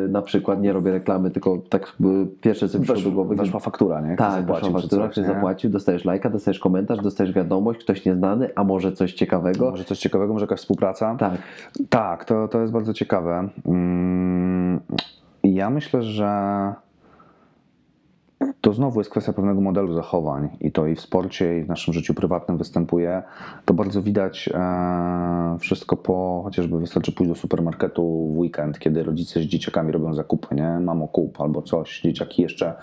y, na przykład, nie robię reklamy, tylko tak y, pierwsze co przyszło do głowy. weszła faktura, nie? Ktoś Tak, weszła faktura, ktoś zapłacił, dostajesz lajka, dostajesz komentarz, dostajesz wiadomość, ktoś nieznany, a może coś ciekawego. Może coś ciekawego, może jakaś współpraca? Tak. Tak, to, to jest bardzo ciekawe. Mm, Ja myślę, że to znowu jest kwestia pewnego modelu zachowań i to i w sporcie, i w naszym życiu prywatnym występuje. To bardzo widać e, wszystko po, chociażby wystarczy pójść do supermarketu w weekend, kiedy rodzice z dzieciakami robią zakupy, nie? Mamo kup albo coś. Dzieciaki jeszcze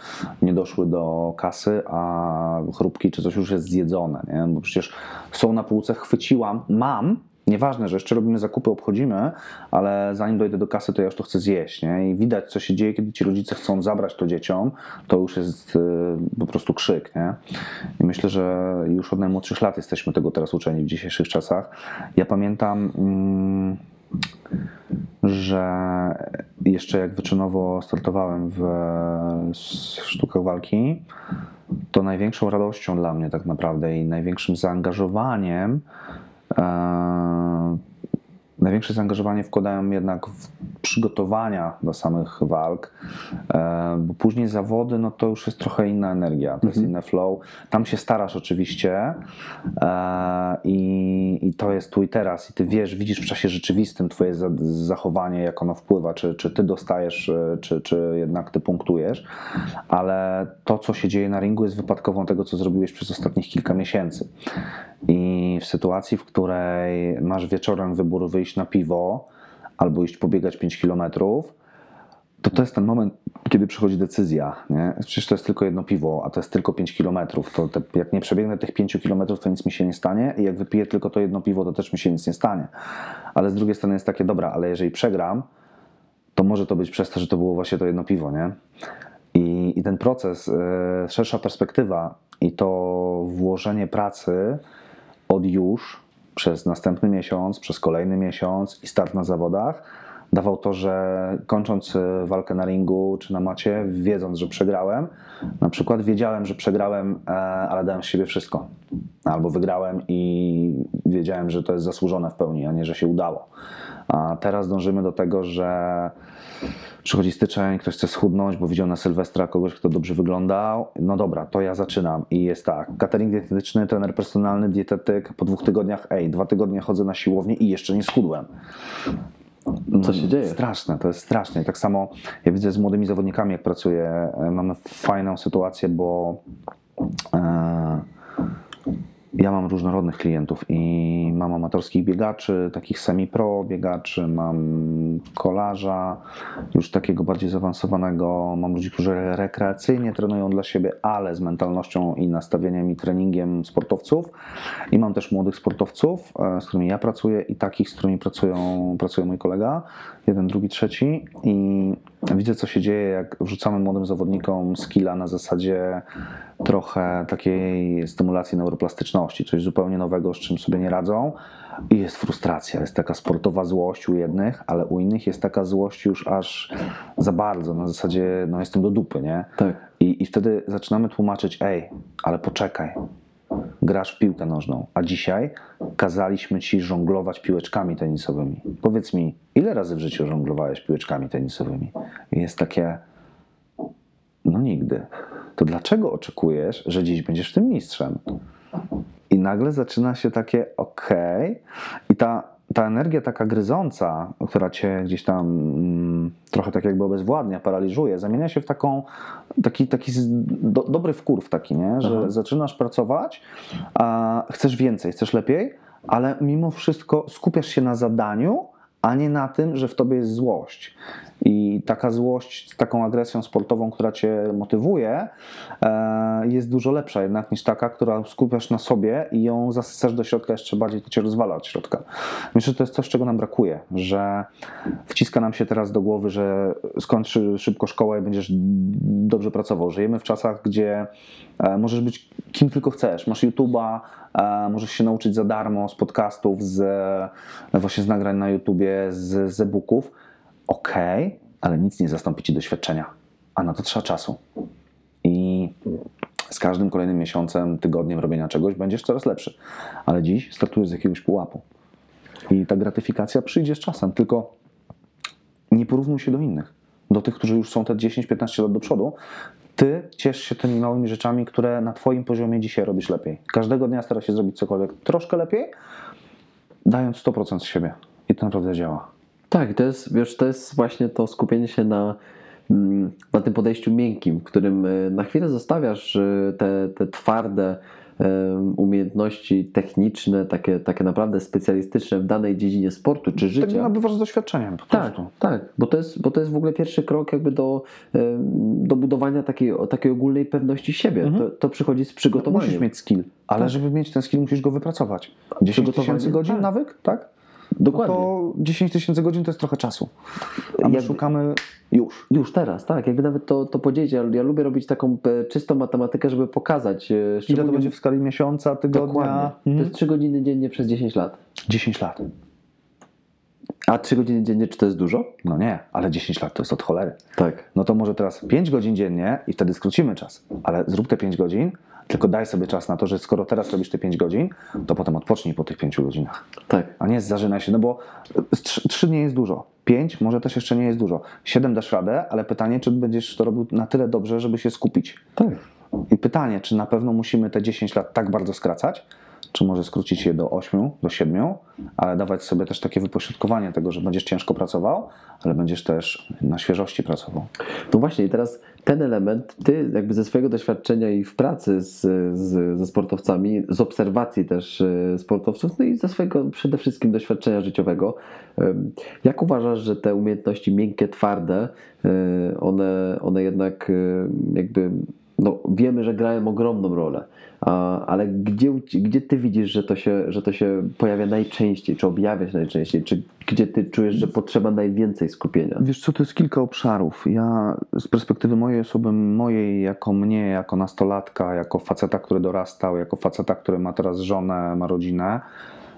nie doszły do kasy, a chrupki czy coś już jest zjedzone, nie? Bo przecież są na półce, chwyciłam, mam, Nieważne, że jeszcze robimy zakupy, obchodzimy, ale zanim dojdę do kasy, to ja już to chcę zjeść. Nie? I widać, co się dzieje, kiedy ci rodzice chcą zabrać to dzieciom, to już jest y, po prostu krzyk. Nie? I myślę, że już od najmłodszych lat jesteśmy tego teraz uczeni w dzisiejszych czasach. Ja pamiętam. Mm, że jeszcze jak wyczynowo startowałem w sztukach walki, to największą radością dla mnie tak naprawdę i największym zaangażowaniem e, największe zaangażowanie wkładałem jednak w przygotowania do samych walk, e, bo później zawody, no to już jest trochę inna energia, to jest inny flow. Tam się starasz oczywiście e, i, i to jest tu i teraz i ty wiesz, widzisz w czasie rzeczywistym twoje za- zachowanie, jak ono wpływa, czy, czy ty dostajesz, e, czy, czy jednak ty punktujesz, ale to, co się dzieje na ringu jest wypadkową tego, co zrobiłeś przez ostatnich kilka miesięcy. I w sytuacji, w której masz wieczorem wybór wyjść na piwo albo iść pobiegać 5 kilometrów, to to jest ten moment, kiedy przychodzi decyzja. Nie? Przecież to jest tylko jedno piwo, a to jest tylko 5 kilometrów. To te, jak nie przebiegnę tych 5 kilometrów, to nic mi się nie stanie i jak wypiję tylko to jedno piwo, to też mi się nic nie stanie. Ale z drugiej strony jest takie, dobra, ale jeżeli przegram, to może to być przez to, że to było właśnie to jedno piwo, nie? I, i ten proces, e, szersza perspektywa i to włożenie pracy od już przez następny miesiąc, przez kolejny miesiąc i start na zawodach dawał to, że kończąc e, walkę na ringu czy na macie, wiedząc, że przegrałem, na przykład wiedziałem, że przegrałem, e, ale dałem z siebie wszystko. Albo wygrałem i wiedziałem, że to jest zasłużone w pełni, a nie, że się udało. A teraz dążymy do tego, że przychodzi styczeń, ktoś chce schudnąć, bo widział na Sylwestra kogoś, kto dobrze wyglądał. No dobra, to ja zaczynam i jest tak. Catering dietetyczny, trener personalny, dietetyk. Po dwóch tygodniach, ej, dwa tygodnie chodzę na siłownię i jeszcze nie schudłem. Co się dzieje? Straszne, to jest straszne. I tak samo ja widzę z młodymi zawodnikami, jak pracuję, e, mamy fajną sytuację, bo e, ja mam różnorodnych klientów i mam amatorskich biegaczy, takich semi-pro biegaczy, mam kolarza, już takiego bardziej zaawansowanego, mam ludzi, którzy rekreacyjnie trenują dla siebie, ale z mentalnością i nastawieniem i treningiem sportowców. I mam też młodych sportowców, e, z którymi ja pracuję i takich, z którymi pracują, pracuje mój kolega, jeden, drugi, trzeci. I widzę co się dzieje, jak wrzucamy młodym zawodnikom skilla na zasadzie trochę takiej stymulacji neuroplastyczności, coś zupełnie nowego, z czym sobie nie radzą. I jest frustracja, jest taka sportowa złość u jednych, ale u innych jest taka złość już aż za bardzo, na zasadzie, no jestem do dupy, nie? Tak. I, I wtedy zaczynamy tłumaczyć, ej, ale poczekaj, grasz w piłkę nożną, a dzisiaj kazaliśmy ci żonglować piłeczkami tenisowymi. Powiedz mi, ile razy w życiu żonglowałeś piłeczkami tenisowymi? I jest takie, no nigdy. To dlaczego oczekujesz, że dziś będziesz tym mistrzem? I nagle zaczyna się takie okej. I ta, ta energia taka gryząca, która cię gdzieś tam mm, trochę tak jakby obezwładnia, paraliżuje, zamienia się w taką, taki, taki do, dobry wkurw taki, nie? że Aha. zaczynasz pracować, a chcesz więcej, chcesz lepiej, ale mimo wszystko skupiasz się na zadaniu, a nie na tym, że w tobie jest złość. I taka złość z taką agresją sportową, która cię motywuje, e, jest dużo lepsza jednak niż taka, która skupiasz na sobie i ją zasysasz do środka jeszcze bardziej, to cię rozwala od środka. Myślę, że to jest coś, czego nam brakuje, że wciska nam się teraz do głowy, że skończ szybko szkołę i będziesz dobrze pracował. Żyjemy w czasach, gdzie e, możesz być kim tylko chcesz. Masz YouTube'a, e, możesz się nauczyć za darmo z podcastów, z, właśnie z nagrań na YouTubie, z, z e-booków. Okej, ale nic nie zastąpi ci doświadczenia, a na to trzeba czasu. I z każdym kolejnym miesiącem, tygodniem robienia czegoś będziesz coraz lepszy. Ale dziś startujesz z jakiegoś pułapu. I ta gratyfikacja przyjdzie z czasem, tylko nie porównuj się do innych. Do tych, którzy już są te 10-15 lat do przodu. Ty ciesz się tymi małymi rzeczami, które na Twoim poziomie dzisiaj robisz lepiej. Każdego dnia stara się zrobić cokolwiek troszkę lepiej, dając 100% z siebie. I to naprawdę działa. Tak, to jest, wiesz, to jest właśnie to skupienie się na, mm, na tym podejściu miękkim, w którym y, na chwilę zostawiasz y, te, te twarde em, umiejętności techniczne, takie, takie naprawdę specjalistyczne w danej dziedzinie sportu czy Tak życia. nabywasz z doświadczeniem po Tak, prostu. tak, bo to, jest, bo to jest w ogóle pierwszy krok jakby do, do budowania takiej, takiej ogólnej pewności siebie. Mhm. To, to przychodzi z przygotowaniem. Musisz mieć skill, ale Tak. żeby mieć ten skill, musisz go wypracować. 10 Przygotowanie? tysięcy godzin Tak. nawyk, tak? Dokładnie. No to 10 tysięcy godzin to jest trochę czasu. A my Jakby- szukamy już. Już teraz, tak. Jakby nawet to, to podzielić. Ja, ja lubię robić taką e, czystą matematykę, żeby pokazać. e, Ile to będzie w skali miesiąca, tygodnia? Dokładnie. To Mhm. jest 3 godziny dziennie przez 10 lat. 10 lat. A 3 godziny dziennie, czy to jest dużo? No nie, ale 10 lat to jest od cholery. Tak. No to może teraz 5 godzin dziennie i wtedy skrócimy czas. Ale zrób te 5 godzin, tylko daj sobie czas na to, że skoro teraz robisz te 5 godzin, to potem odpocznij po tych 5 godzinach. Tak. A nie zażynaj się, no bo 3 nie jest dużo. 5 może też jeszcze nie jest dużo. 7 dasz radę, ale pytanie, czy będziesz to robił na tyle dobrze, żeby się skupić. Tak. I pytanie, czy na pewno musimy te 10 lat tak bardzo skracać, czy może skrócić je do 8, do 7, ale dawać sobie też takie wypośrodkowanie tego, że będziesz ciężko pracował, ale będziesz też na świeżości pracował. No właśnie, i teraz ten element, ty jakby ze swojego doświadczenia i w pracy z, z, ze sportowcami, z obserwacji też e, sportowców, no i ze swojego przede wszystkim doświadczenia życiowego, jak uważasz, że te umiejętności miękkie, twarde, e, one, one jednak e, jakby, no wiemy, że grają ogromną rolę, a, ale gdzie, gdzie ty widzisz, że to, się, że to się pojawia najczęściej, czy objawia się najczęściej, czy gdzie ty czujesz, że potrzeba najwięcej skupienia? Wiesz co, to jest kilka obszarów. Ja z perspektywy mojej osoby, mojej jako mnie, jako nastolatka, jako faceta, który dorastał, jako faceta, który ma teraz żonę, ma rodzinę,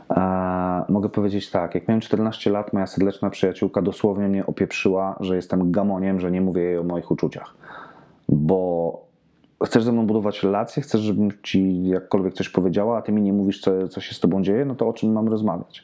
e, mogę powiedzieć tak, jak miałem 14 lat, moja serdeczna przyjaciółka dosłownie mnie opieprzyła, że jestem gamoniem, że nie mówię jej o moich uczuciach. Bo chcesz ze mną budować relacje, chcesz, żebym ci jakkolwiek coś powiedziała, a ty mi nie mówisz, co, co się z tobą dzieje, no to o czym mam rozmawiać?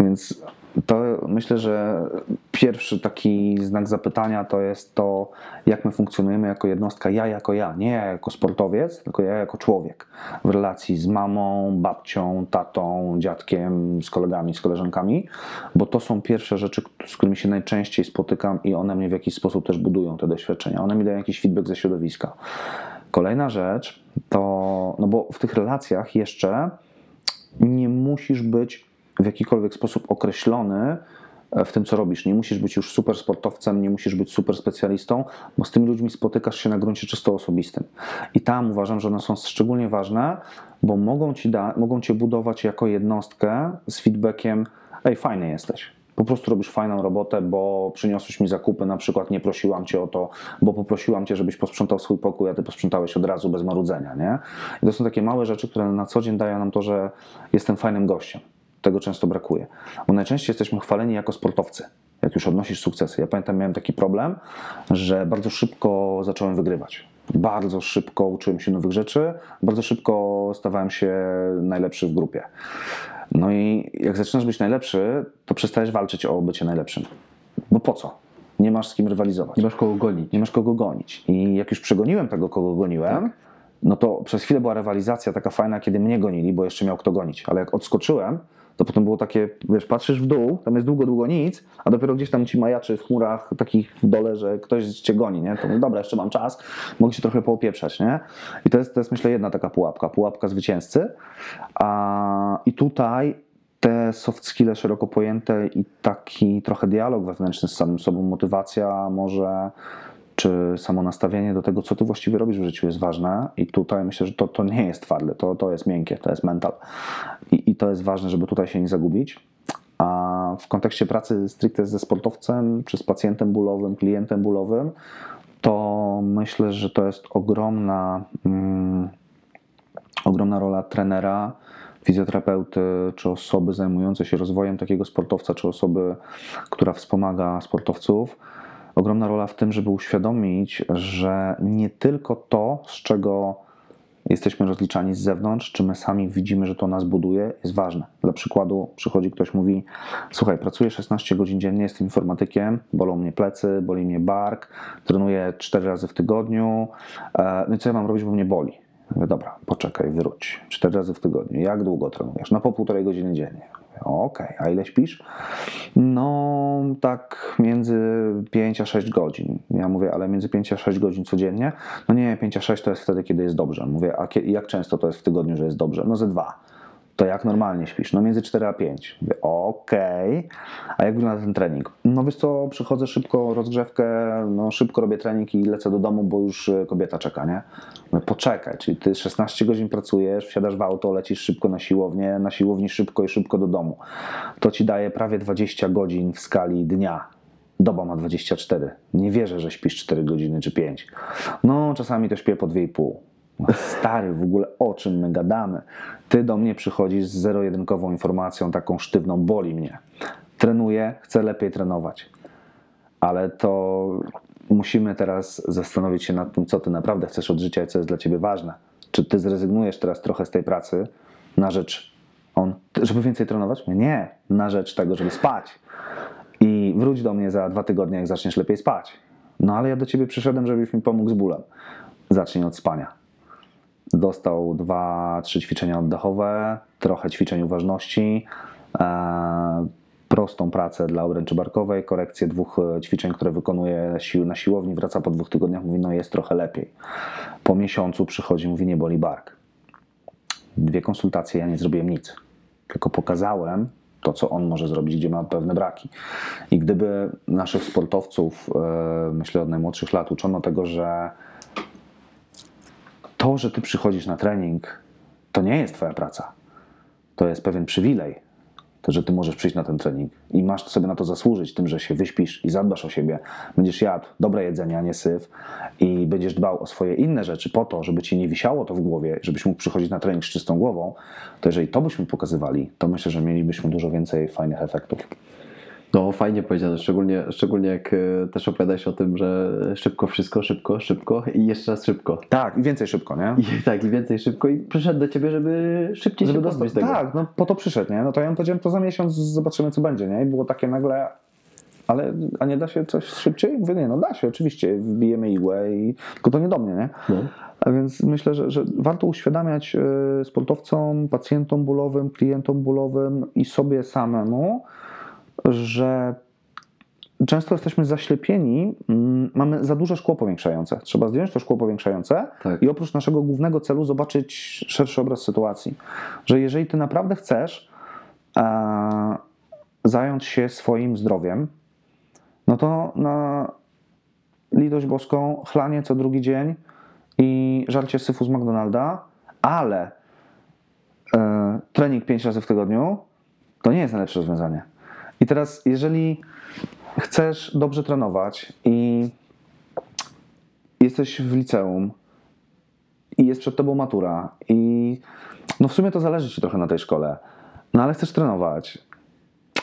Więc to myślę, że pierwszy taki znak zapytania to jest to, jak my funkcjonujemy jako jednostka, ja jako ja, nie ja jako sportowiec, tylko ja jako człowiek w relacji z mamą, babcią, tatą, dziadkiem, z kolegami, z koleżankami, bo to są pierwsze rzeczy, z którymi się najczęściej spotykam i one mnie w jakiś sposób też budują te doświadczenia. One mi dają jakiś feedback ze środowiska. Kolejna rzecz to, no bo w tych relacjach jeszcze nie musisz być w jakikolwiek sposób określony e, w tym, co robisz. Nie musisz być już super sportowcem, nie musisz być super specjalistą, bo z tymi ludźmi spotykasz się na gruncie czysto osobistym. I tam uważam, że one są szczególnie ważne, bo mogą, ci da, mogą cię budować jako jednostkę z feedbackiem: Ej, fajny jesteś. Po prostu robisz fajną robotę, bo przyniosłeś mi zakupy, na przykład nie prosiłam cię o to, bo poprosiłam cię, żebyś posprzątał swój pokój, a ty posprzątałeś od razu bez marudzenia, nie? I to są takie małe rzeczy, które na co dzień dają nam to, że jestem fajnym gościem. Tego często brakuje. Bo najczęściej jesteśmy chwaleni jako sportowcy, jak już odnosisz sukcesy. Ja pamiętam, miałem taki problem, że bardzo szybko zacząłem wygrywać. Bardzo szybko uczyłem się nowych rzeczy, bardzo szybko stawałem się najlepszy w grupie. No i jak zaczynasz być najlepszy, to przestajesz walczyć o bycie najlepszym. Bo po co? Nie masz z kim rywalizować. Nie masz kogo gonić. Nie masz kogo gonić. I jak już przegoniłem tego, kogo goniłem, Tak. no to przez chwilę była rywalizacja taka fajna, kiedy mnie gonili, bo jeszcze miał kto gonić. Ale jak odskoczyłem, to potem było takie, wiesz, patrzysz w dół, tam jest długo, długo nic, a dopiero gdzieś tam ci majaczy w chmurach takich w dole, że ktoś cię goni, nie? To dobra, jeszcze mam czas, mogę się trochę poopieprzać, nie? I to jest, to jest myślę jedna taka pułapka, pułapka zwycięzcy. A, I tutaj te soft skille szeroko pojęte i taki trochę dialog wewnętrzny z samym sobą, motywacja może, czy samo nastawienie do tego, co ty właściwie robisz w życiu jest ważne i tutaj myślę, że to, to nie jest twarde, to, to jest miękkie, to jest mental I, i to jest ważne, żeby tutaj się nie zagubić. A w kontekście pracy stricte ze sportowcem, czy z pacjentem bólowym, klientem bólowym, to myślę, że to jest ogromna, mm, ogromna rola trenera, fizjoterapeuty, czy osoby zajmującej się rozwojem takiego sportowca, czy osoby, która wspomaga sportowców. Ogromna rola w tym, żeby uświadomić, że nie tylko to, z czego jesteśmy rozliczani z zewnątrz, czy my sami widzimy, że to nas buduje, jest ważne. Dla przykładu przychodzi ktoś, mówi: Słuchaj, pracuję 16 godzin dziennie, jestem informatykiem, bolą mnie plecy, boli mnie bark, trenuję 4 razy w tygodniu. e, No i co ja mam robić, bo mnie boli? Mówię, dobra, poczekaj, wróć. 4 razy w tygodniu. Jak długo trenujesz? No po półtorej godziny dziennie. Okej, a ile śpisz? No tak między 5 a 6 godzin. Ja mówię, ale między 5 a 6 godzin codziennie? No nie, 5 a 6 to jest wtedy, kiedy jest dobrze. Mówię, a jak często to jest w tygodniu, że jest dobrze? No ze dwa. To jak normalnie śpisz? No między 4 a 5. Mówię, okej. A jak wygląda ten trening? No wiesz co, przychodzę szybko, rozgrzewkę, no szybko robię trening i lecę do domu, bo już e, kobieta czeka, nie? Mówię, poczekaj, czyli ty 16 godzin pracujesz, wsiadasz w auto, lecisz szybko na siłownię, na siłowni szybko i szybko do domu. To ci daje prawie 20 godzin w skali dnia. Doba ma 24. Nie wierzę, że śpisz 4 godziny czy 5. No, czasami to śpię po 2,5. No, Stary, w ogóle o czym my gadamy? Ty do mnie przychodzisz z zero-jedynkową informacją, taką sztywną, boli mnie. Trenuję, chcę lepiej trenować. Ale to musimy teraz zastanowić się nad tym, co ty naprawdę chcesz od życia i co jest dla ciebie ważne. Czy ty zrezygnujesz teraz trochę z tej pracy na rzecz on, żeby więcej trenować? Nie, na rzecz tego, żeby spać. I wróć do mnie za dwa tygodnie, jak zaczniesz lepiej spać. No ale ja do ciebie przyszedłem, żebyś mi pomógł z bólem. Zacznij od spania. Dostał dwa, trzy ćwiczenia oddechowe, trochę ćwiczeń uważności, e, prostą pracę dla obręczy barkowej, korekcję dwóch e, ćwiczeń, które wykonuje na siłowni, wraca po dwóch tygodniach, mówi, no jest trochę lepiej. Po miesiącu przychodzi, mówi, nie boli bark. Dwie konsultacje, ja nie zrobiłem nic, tylko pokazałem to, co on może zrobić, gdzie ma pewne braki. I gdyby naszych sportowców, e, myślę od najmłodszych lat, uczono tego, że to, że ty przychodzisz na trening, to nie jest twoja praca. To jest pewien przywilej. To, że ty możesz przyjść na ten trening i masz sobie na to zasłużyć tym, że się wyśpisz i zadbasz o siebie, będziesz jadł dobre jedzenie, a nie syf i będziesz dbał o swoje inne rzeczy po to, żeby ci nie wisiało to w głowie, żebyś mógł przychodzić na trening z czystą głową, to jeżeli to byśmy pokazywali, to myślę, że mielibyśmy dużo więcej fajnych efektów. No fajnie powiedziane, szczególnie, szczególnie jak e, też opowiadałeś o tym, że szybko wszystko, szybko, szybko i jeszcze raz szybko. Tak, i więcej szybko, nie? I (laughs) tak, i więcej szybko i przyszedł do ciebie, żeby szybciej Żeby się dostać, tego. tak, no po to przyszedł, nie? No to ja mu powiedziałem, to za miesiąc zobaczymy, co będzie, nie? I było takie nagle, ale a nie da się coś szybciej? Mówię, nie, no da się, oczywiście, wbijemy igłę i tylko to nie do mnie, nie? No. A więc myślę, że, że warto uświadamiać e, sportowcom, pacjentom bólowym, klientom bólowym i sobie samemu, że często jesteśmy zaślepieni, mm, mamy za duże szkło powiększające. Trzeba zdjąć to szkło powiększające Tak. i oprócz naszego głównego celu zobaczyć szerszy obraz sytuacji. Że jeżeli ty naprawdę chcesz e, zająć się swoim zdrowiem, no to na litość boską chlanie co drugi dzień i żarcie syfu z McDonalda, ale e, trening 5 razy w tygodniu to nie jest najlepsze rozwiązanie. I teraz, jeżeli chcesz dobrze trenować i jesteś w liceum i jest przed tobą matura i no w sumie to zależy ci trochę na tej szkole, no ale chcesz trenować.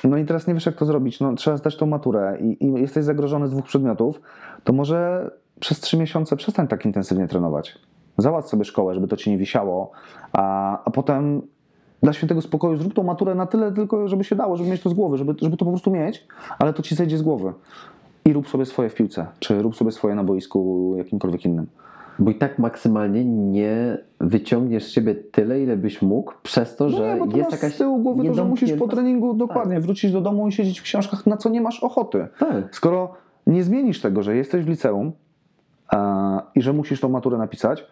No i teraz nie wiesz jak to zrobić, no trzeba zdać tą maturę i, i jesteś zagrożony z dwóch przedmiotów, to może przez trzy miesiące przestań tak intensywnie trenować. Załatw sobie szkołę, żeby to ci nie wisiało, a, a potem dla świętego spokoju zrób tą maturę na tyle tylko, żeby się dało, żeby mieć to z głowy, żeby, żeby to po prostu mieć, ale to ci zejdzie z głowy. I rób sobie swoje w piłce, czy rób sobie swoje na boisku jakimkolwiek innym. Bo i tak maksymalnie nie wyciągniesz z siebie tyle, ile byś mógł, przez to, No że nie, bo jest jakaś z tyłu głowy to, że musisz po treningu dokładnie wrócić do domu i siedzieć w książkach, na co nie masz ochoty. Tak. Skoro nie zmienisz tego, że jesteś w liceum a, i że musisz tą maturę napisać,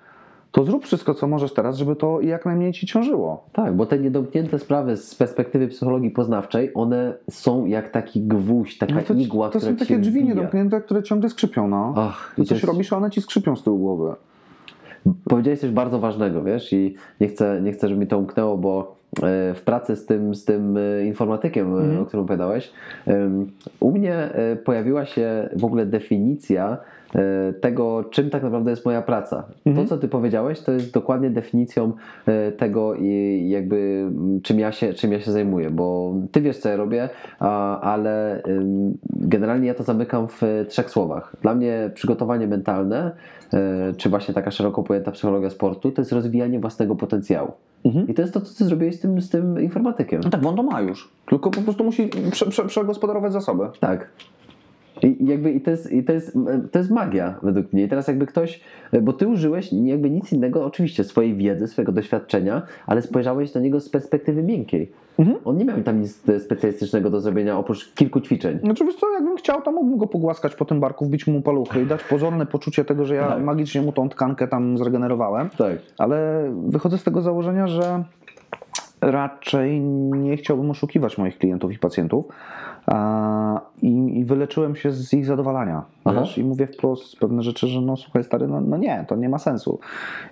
to zrób wszystko, co możesz teraz, żeby to jak najmniej ci ciążyło. Tak, bo te niedomknięte sprawy z perspektywy psychologii poznawczej, one są jak taki gwóźdź, taka No to, igła, to są takie drzwi wbija. niedomknięte, które ciągle skrzypią. No. Ach, i coś jest- robisz, a one ci skrzypią z tyłu głowy. Powiedziałeś coś bardzo ważnego, wiesz, i nie chcę, nie chcę żeby mi to umknęło, bo e, w pracy z tym, z tym e, informatykiem, e, Mhm. o którym opowiadałeś, u mnie pojawiła się w ogóle definicja tego, czym tak naprawdę jest moja praca. Mhm. To, co ty powiedziałeś, to jest dokładnie definicją e, tego, i jakby czym ja się, czym ja się zajmuję, bo ty wiesz, co ja robię, ale generalnie ja to zamykam w e, trzech słowach. Dla mnie przygotowanie mentalne, e, czy właśnie taka szeroko pojęta psychologia sportu, to jest rozwijanie własnego potencjału. I to jest to, co ty zrobiłeś z tym, z tym informatykiem. No tak, bo on to ma już. Tylko po prostu musi prze, prze, przegospodarować zasoby. Tak. I jakby i to, jest, i to, jest, to jest magia według mnie. I teraz jakby ktoś, bo ty użyłeś jakby nic innego, oczywiście swojej wiedzy, swojego doświadczenia, ale spojrzałeś na niego z perspektywy miękkiej. Mhm. On nie miał tam nic specjalistycznego do zrobienia oprócz kilku ćwiczeń. Znaczy wiesz co, jakbym chciał, to mógłbym go pogłaskać po tym barku, wbić mu paluchy i dać pozorne poczucie tego, że ja Tak. magicznie mu tą tkankę tam zregenerowałem. Tak. Ale wychodzę z tego założenia, że raczej nie chciałbym oszukiwać moich klientów i pacjentów i, i wyleczyłem się z ich zadowalania. Aha. Wiesz, I mówię wprost pewne rzeczy, że no słuchaj stary, no, no nie, to nie ma sensu.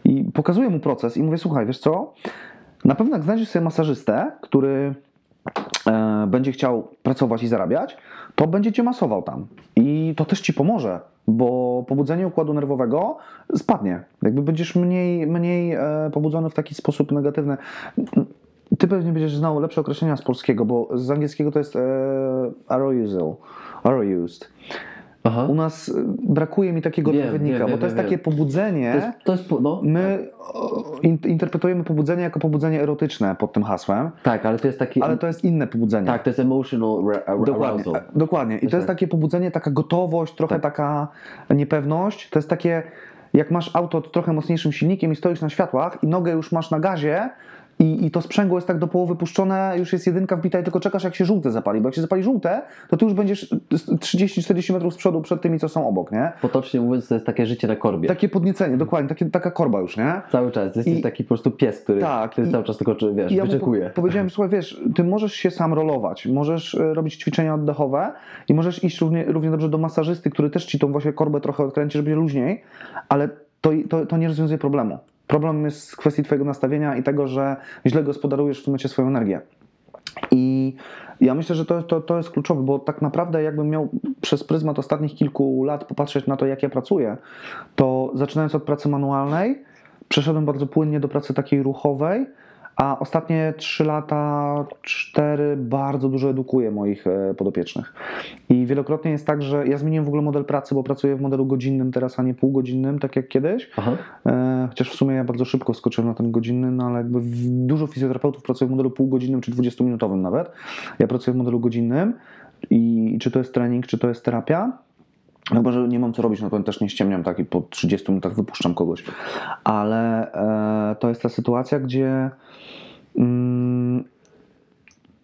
I pokazuję mu proces i mówię, słuchaj, wiesz co, na pewno jak znajdziesz sobie masażystę, który e, będzie chciał pracować i zarabiać, to będzie cię masował tam. I to też ci pomoże, bo pobudzenie układu nerwowego spadnie. Jakby będziesz mniej, mniej e, pobudzony w taki sposób negatywny. Ty pewnie będziesz znał lepsze określenia z polskiego, bo z angielskiego to jest e, arousal, aroused. Aha. U nas e, brakuje mi takiego Wiem, odpowiednika, wiem, bo wiem, to jest takie pobudzenie. To jest, to jest, no, My in, interpretujemy pobudzenie jako pobudzenie erotyczne pod tym hasłem, tak, ale to jest taki. ale to jest inne pobudzenie. Tak, to jest emotional ra- Dokładnie, arousal. e, dokładnie. I to jest tak. takie pobudzenie, taka gotowość, trochę Tak. taka niepewność. To jest takie, jak masz auto trochę mocniejszym silnikiem i stoisz na światłach i nogę już masz na gazie i, i to sprzęgło jest tak do połowy puszczone, już jest jedynka wbita i tylko czekasz jak się żółte zapali, bo jak się zapali żółte, to ty już będziesz 30-40 metrów z przodu przed tymi, co są obok, nie? Potocznie mówiąc, to jest takie życie na korbie. Takie podniecenie, dokładnie, takie, taka korba już, nie? Cały czas. Jesteś I- taki po prostu pies, który, Tak, który i- cały czas tylko, wiesz, ja wyczekuje. po- powiedziałem, słuchaj, wiesz, ty możesz się sam rolować, możesz e, robić ćwiczenia oddechowe i możesz iść równie, równie dobrze do masażysty, który też ci tą właśnie korbę trochę odkręci, żeby luźniej, ale to, to, to nie rozwiązuje problemu. Problem jest w kwestii twojego nastawienia i tego, że źle gospodarujesz w tym momencie swoją energię. I ja myślę, że to, to, to jest kluczowe, bo tak naprawdę jakbym miał przez pryzmat ostatnich kilku lat popatrzeć na to, jak ja pracuję, to zaczynając od pracy manualnej, przeszedłem bardzo płynnie do pracy takiej ruchowej, a ostatnie 3 lata, 4 bardzo dużo edukuję moich e, podopiecznych. I wielokrotnie jest tak, że ja zmieniłem w ogóle model pracy, bo pracuję w modelu godzinnym teraz, a nie półgodzinnym, tak jak kiedyś. Aha. E, Chociaż w sumie ja bardzo szybko skoczyłem na ten godzinny, no ale jakby dużo fizjoterapeutów pracuje w modelu półgodzinnym czy 20-minutowym nawet. Ja pracuję w modelu godzinnym i czy to jest trening, czy to jest terapia. No bo że nie mam co robić, no to też nie ściemniam tak i po 30 minutach wypuszczam kogoś. Ale e, to jest ta sytuacja, gdzie mm,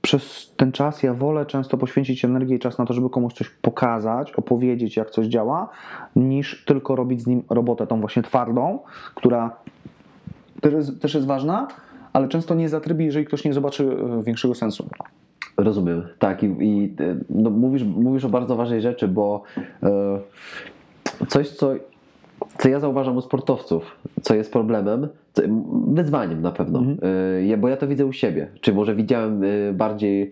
przez ten czas ja wolę często poświęcić energię i czas na to, żeby komuś coś pokazać, opowiedzieć, jak coś działa, niż tylko robić z nim robotę tą właśnie twardą, która też jest, też jest ważna, ale często nie zatrybi, jeżeli ktoś nie zobaczy e, większego sensu. Rozumiem, tak. I, i e, no, mówisz, mówisz o bardzo ważnej rzeczy, bo e, coś, co, co ja zauważam u sportowców, co jest problemem, co, wyzwaniem na pewno, e, ja, bo ja to widzę u siebie, czy może widziałem e, bardziej e,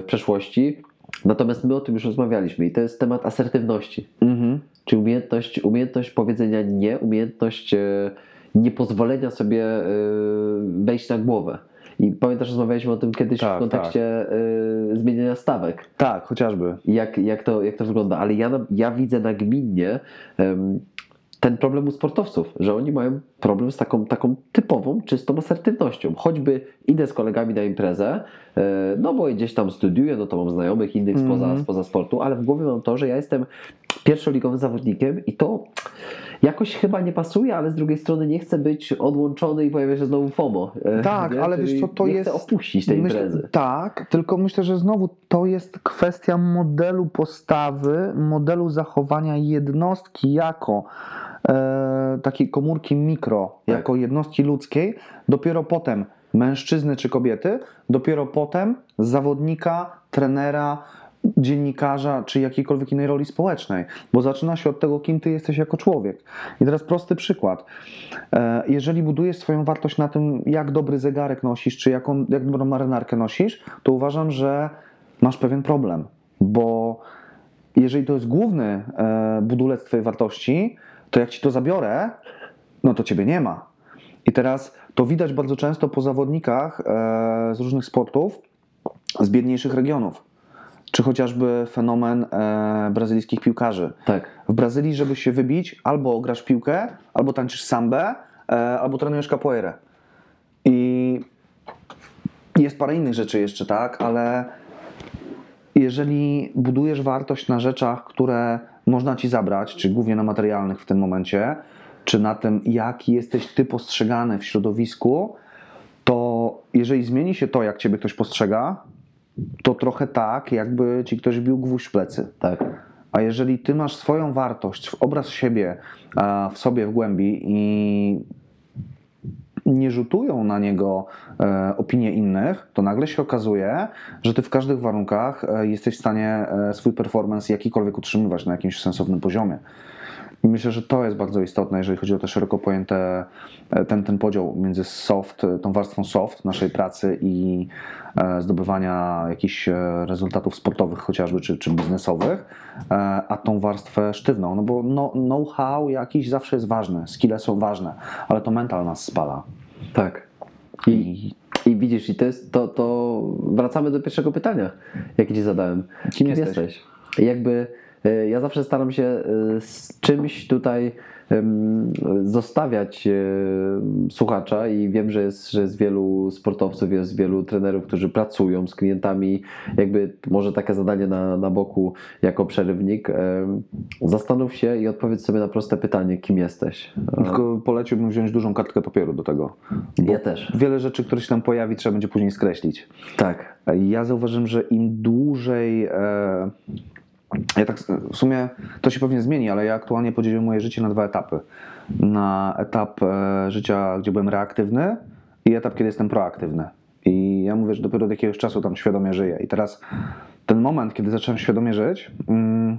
w przeszłości, natomiast my o tym już rozmawialiśmy i to jest temat asertywności. Mhm. Czy umiejętność, umiejętność powiedzenia nie, umiejętność e, niepozwolenia sobie e, wejść na głowę. I pamiętasz, rozmawialiśmy o tym kiedyś Tak, w kontekście e, zmieniania stawek. Tak, chociażby. Jak, jak, to, jak to wygląda. Ale ja, ja widzę nagminnie em, ten problem u sportowców, że oni mają problem z taką, taką typową, czystą asertywnością. Choćby idę z kolegami na imprezę, no bo gdzieś tam studiuję, no to mam znajomych innych spoza, Mhm. spoza sportu, ale w głowie mam to, że ja jestem pierwszoligowym zawodnikiem i to jakoś chyba nie pasuje, ale z drugiej strony nie chcę być odłączony i pojawia się znowu FOMO. e, Tak, nie? ale Czyli wiesz co, to nie jest- chcę opuścić tej Myślę- imprezy. Tak, tylko myślę, że znowu to jest kwestia modelu postawy, modelu zachowania jednostki jako e, takiej komórki mikro, Tak. jako jednostki ludzkiej, dopiero potem mężczyzny czy kobiety, dopiero potem zawodnika, trenera, dziennikarza czy jakiejkolwiek innej roli społecznej, bo zaczyna się od tego, kim ty jesteś jako człowiek. I teraz prosty przykład. E, Jeżeli budujesz swoją wartość na tym, jak dobry zegarek nosisz, czy jaką, jak dobrą marynarkę nosisz, to uważam, że masz pewien problem, bo jeżeli to jest główny e, budulec twojej wartości, to jak ci to zabiorę, no to ciebie nie ma. I teraz to widać bardzo często po zawodnikach e, z różnych sportów z biedniejszych regionów. Czy chociażby fenomen e, brazylijskich piłkarzy. Tak. W Brazylii, żeby się wybić, albo grasz piłkę, albo tańczysz sambę, e, albo trenujesz capoeirę. I jest parę innych rzeczy jeszcze, tak, ale jeżeli budujesz wartość na rzeczach, które można ci zabrać, czy głównie na materialnych w tym momencie, czy na tym, jak jesteś ty postrzegany w środowisku, to jeżeli zmieni się to, jak ciebie ktoś postrzega, to trochę tak, jakby ci ktoś bił gwóźdź w plecy. Tak. A jeżeli ty masz swoją wartość, obraz siebie w sobie w głębi i nie rzutują na niego e, opinie innych, to nagle się okazuje, że ty w każdych warunkach e, jesteś w stanie e, swój performance jakikolwiek utrzymywać na jakimś sensownym poziomie. I myślę, że to jest bardzo istotne, jeżeli chodzi o te szeroko pojęte, e, ten, ten podział między soft, e, tą warstwą soft naszej pracy i e, zdobywania jakichś rezultatów sportowych chociażby, czy, czy biznesowych, a tą warstwę sztywną, no bo no, know-how jakiś zawsze jest ważny, skille są ważne, ale to mental nas spala. Tak. I, I widzisz, i to jest to, to wracamy do pierwszego pytania, jakie ci zadałem. Kim jesteś? Jakby e, ja zawsze staram się e, z czymś tutaj zostawiać e, słuchacza i wiem, że jest, że jest wielu sportowców, jest wielu trenerów, którzy pracują z klientami, jakby może takie zadanie na, na boku jako przerywnik. Zastanów się i odpowiedz sobie na proste pytanie, kim jesteś. Tylko poleciłbym wziąć dużą kartkę papieru do tego. Ja też. Wiele rzeczy, które się tam pojawi, trzeba będzie później skreślić. Tak, Ja zauważyłem, że im dłużej. Ja tak w sumie to się pewnie zmieni, ale ja aktualnie podzieliłem moje życie na dwa etapy. Na etap e, życia, gdzie byłem reaktywny i etap, kiedy jestem proaktywny. I ja mówię, że dopiero od jakiegoś czasu tam świadomie żyję. I teraz ten moment, kiedy zacząłem świadomie żyć, mm,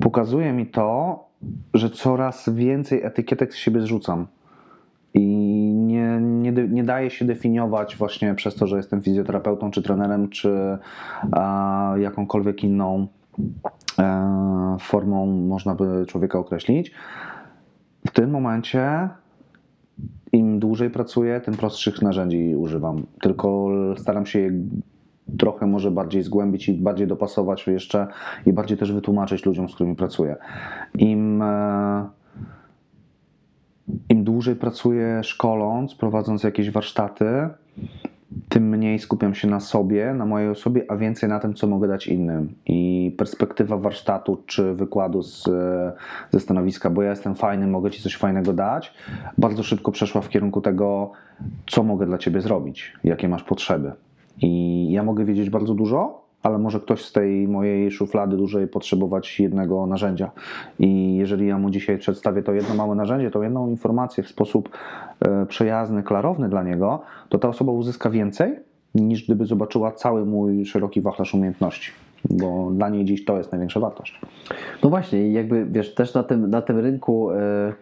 pokazuje mi to, że coraz więcej etykietek z siebie zrzucam. I nie, nie, nie daje się definiować właśnie przez to, że jestem fizjoterapeutą, czy trenerem, czy a, jakąkolwiek inną formą można by człowieka określić. W tym momencie im dłużej pracuję, tym prostszych narzędzi używam. Tylko staram się je trochę może bardziej zgłębić i bardziej dopasować jeszcze i bardziej też wytłumaczyć ludziom, z którymi pracuję. Im e, im dłużej pracuję szkoląc, prowadząc jakieś warsztaty, tym mniej skupiam się na sobie, na mojej osobie, a więcej na tym, co mogę dać innym. I perspektywa warsztatu czy wykładu z, ze stanowiska, bo ja jestem fajny, mogę ci coś fajnego dać, bardzo szybko przeszła w kierunku tego, co mogę dla ciebie zrobić, jakie masz potrzeby. I ja mogę wiedzieć bardzo dużo, ale może ktoś z tej mojej szuflady dużej potrzebować jednego narzędzia. I jeżeli ja mu dzisiaj przedstawię to jedno małe narzędzie, tą jedną informację w sposób e, przejazny, klarowny dla niego, to ta osoba uzyska więcej niż gdyby zobaczyła cały mój szeroki wachlarz umiejętności. Bo dla niej dziś to jest największa wartość. No właśnie, jakby wiesz, też na tym, na tym rynku, e,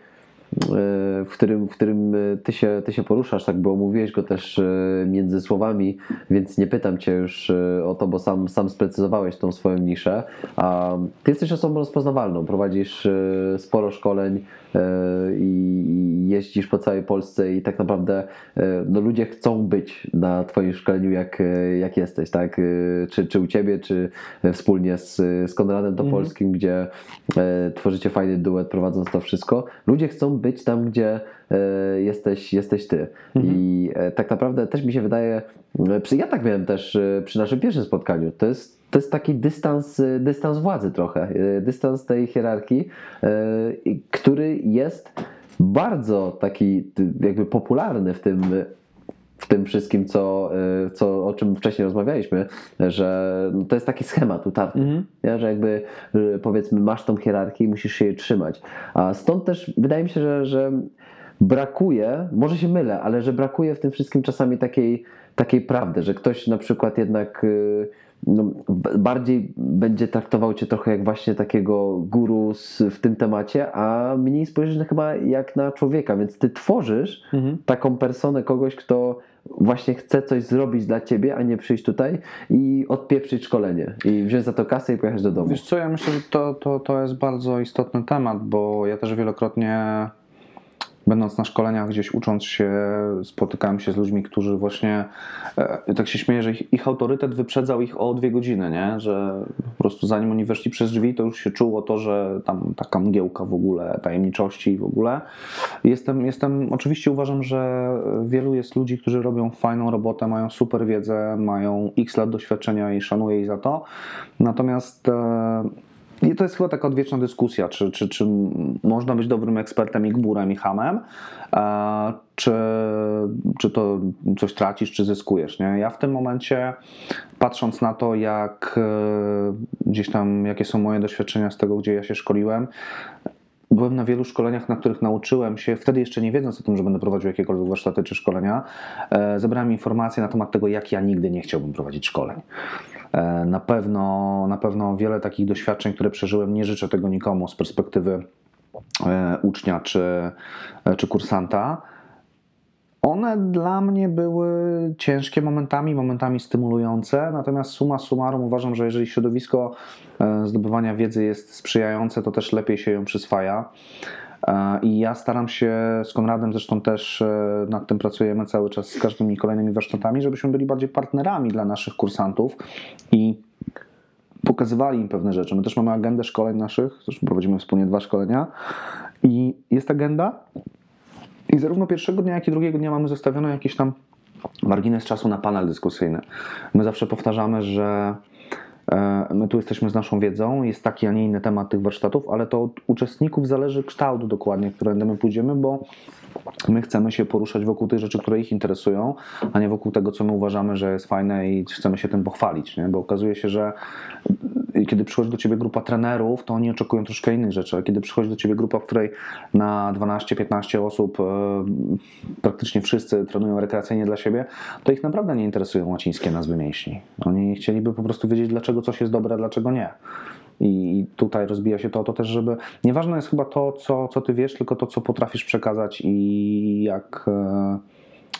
w którym, w którym e, ty się, ty się poruszasz, tak, bo omówiłeś go też e, między słowami, więc nie pytam cię już e, o to, bo sam, sam sprecyzowałeś tą swoją niszę. A ty jesteś osobą rozpoznawalną, prowadzisz sporo szkoleń i i jeździsz po całej Polsce i tak naprawdę e, no, ludzie chcą być na twoim szkoleniu, jak, e, jak jesteś, tak? E, Czy, czy u ciebie, czy e, wspólnie z, z Konradem Topolskim, gdzie e, tworzycie fajny duet prowadząc to wszystko. Ludzie chcą być tam, gdzie e, jesteś, jesteś ty. I e, tak naprawdę też mi się wydaje, e, przy, ja tak miałem też e, przy naszym pierwszym spotkaniu, to jest, to jest taki dystans, e, dystans władzy trochę, e, dystans tej hierarchii, e, który jest bardzo taki jakby popularny w tym w tym wszystkim, co, co, o czym wcześniej rozmawialiśmy, że no to jest taki schemat utarty, nie? że jakby powiedzmy masz tą hierarchię i musisz się jej trzymać. A stąd też wydaje mi się, że, że brakuje, może się mylę, ale że brakuje w tym wszystkim czasami takiej, takiej prawdy, że ktoś na przykład jednak y, no, bardziej będzie traktował cię trochę jak właśnie takiego guru z, w tym temacie, a mniej spojrzysz na chyba jak na człowieka, więc ty tworzysz taką personę kogoś, kto właśnie chce coś zrobić dla ciebie, a nie przyjść tutaj i odpieprzyć szkolenie i wziąć za to kasę i pojechać do domu. Wiesz co, ja myślę, że to, to, to jest bardzo istotny temat, bo ja też wielokrotnie będąc na szkoleniach gdzieś ucząc się, spotykałem się z ludźmi, którzy właśnie, e, tak się śmieję, że ich, ich autorytet wyprzedzał ich o dwie godziny, nie? że po prostu zanim oni weszli przez drzwi, to już się czuło to, że tam taka mgiełka w ogóle, tajemniczości w ogóle. Jestem, jestem, oczywiście uważam, że wielu jest ludzi, którzy robią fajną robotę, mają super wiedzę, mają x lat doświadczenia i szanuję ich za to, natomiast e, i to jest chyba taka odwieczna dyskusja, czy, czy, czy można być dobrym ekspertem i gburem i hamem, czy, czy to coś tracisz, czy zyskujesz. Nie? Ja w tym momencie, patrząc na to, jak e, gdzieś tam, jakie są moje doświadczenia z tego, gdzie ja się szkoliłem, Byłem na wielu szkoleniach, na których nauczyłem się, wtedy jeszcze nie wiedząc o tym, że będę prowadził jakiekolwiek warsztaty czy szkolenia, e, zebrałem informacje na temat tego, jak ja nigdy nie chciałbym prowadzić szkoleń. E, Na pewno, na pewno wiele takich doświadczeń, które przeżyłem, nie życzę tego nikomu z perspektywy e, ucznia czy, czy kursanta. One dla mnie były ciężkie momentami, momentami stymulujące, natomiast suma summarum uważam, że jeżeli środowisko zdobywania wiedzy jest sprzyjające, to też lepiej się ją przyswaja. E, I ja staram się z Konradem, zresztą też e, nad tym pracujemy cały czas z każdymi kolejnymi warsztatami, żebyśmy byli bardziej partnerami dla naszych kursantów i pokazywali im pewne rzeczy. My też mamy agendę szkoleń naszych, zresztą prowadzimy wspólnie dwa szkolenia i jest agenda i zarówno pierwszego dnia, jak i drugiego dnia mamy zostawiono jakiś tam margines czasu na panel dyskusyjny. My zawsze powtarzamy, że e, my tu jesteśmy z naszą wiedzą, jest taki, a nie inny temat tych warsztatów, ale to od uczestników zależy kształt dokładnie, którym my pójdziemy, bo my chcemy się poruszać wokół tych rzeczy, które ich interesują, a nie wokół tego, co my uważamy, że jest fajne i chcemy się tym pochwalić, nie? bo okazuje się, że kiedy przychodzi do ciebie grupa trenerów, to oni oczekują troszkę innych rzeczy, kiedy przychodzi do ciebie grupa, w której na 12-15 osób e, praktycznie wszyscy trenują rekreacyjnie dla siebie, to ich naprawdę nie interesują łacińskie nazwy mięśni. Oni chcieliby po prostu wiedzieć, dlaczego coś jest dobre, a dlaczego nie. I tutaj rozbija się to o to też, żeby. Nieważne jest chyba to, co, co ty wiesz, tylko to, co potrafisz przekazać i jak, e,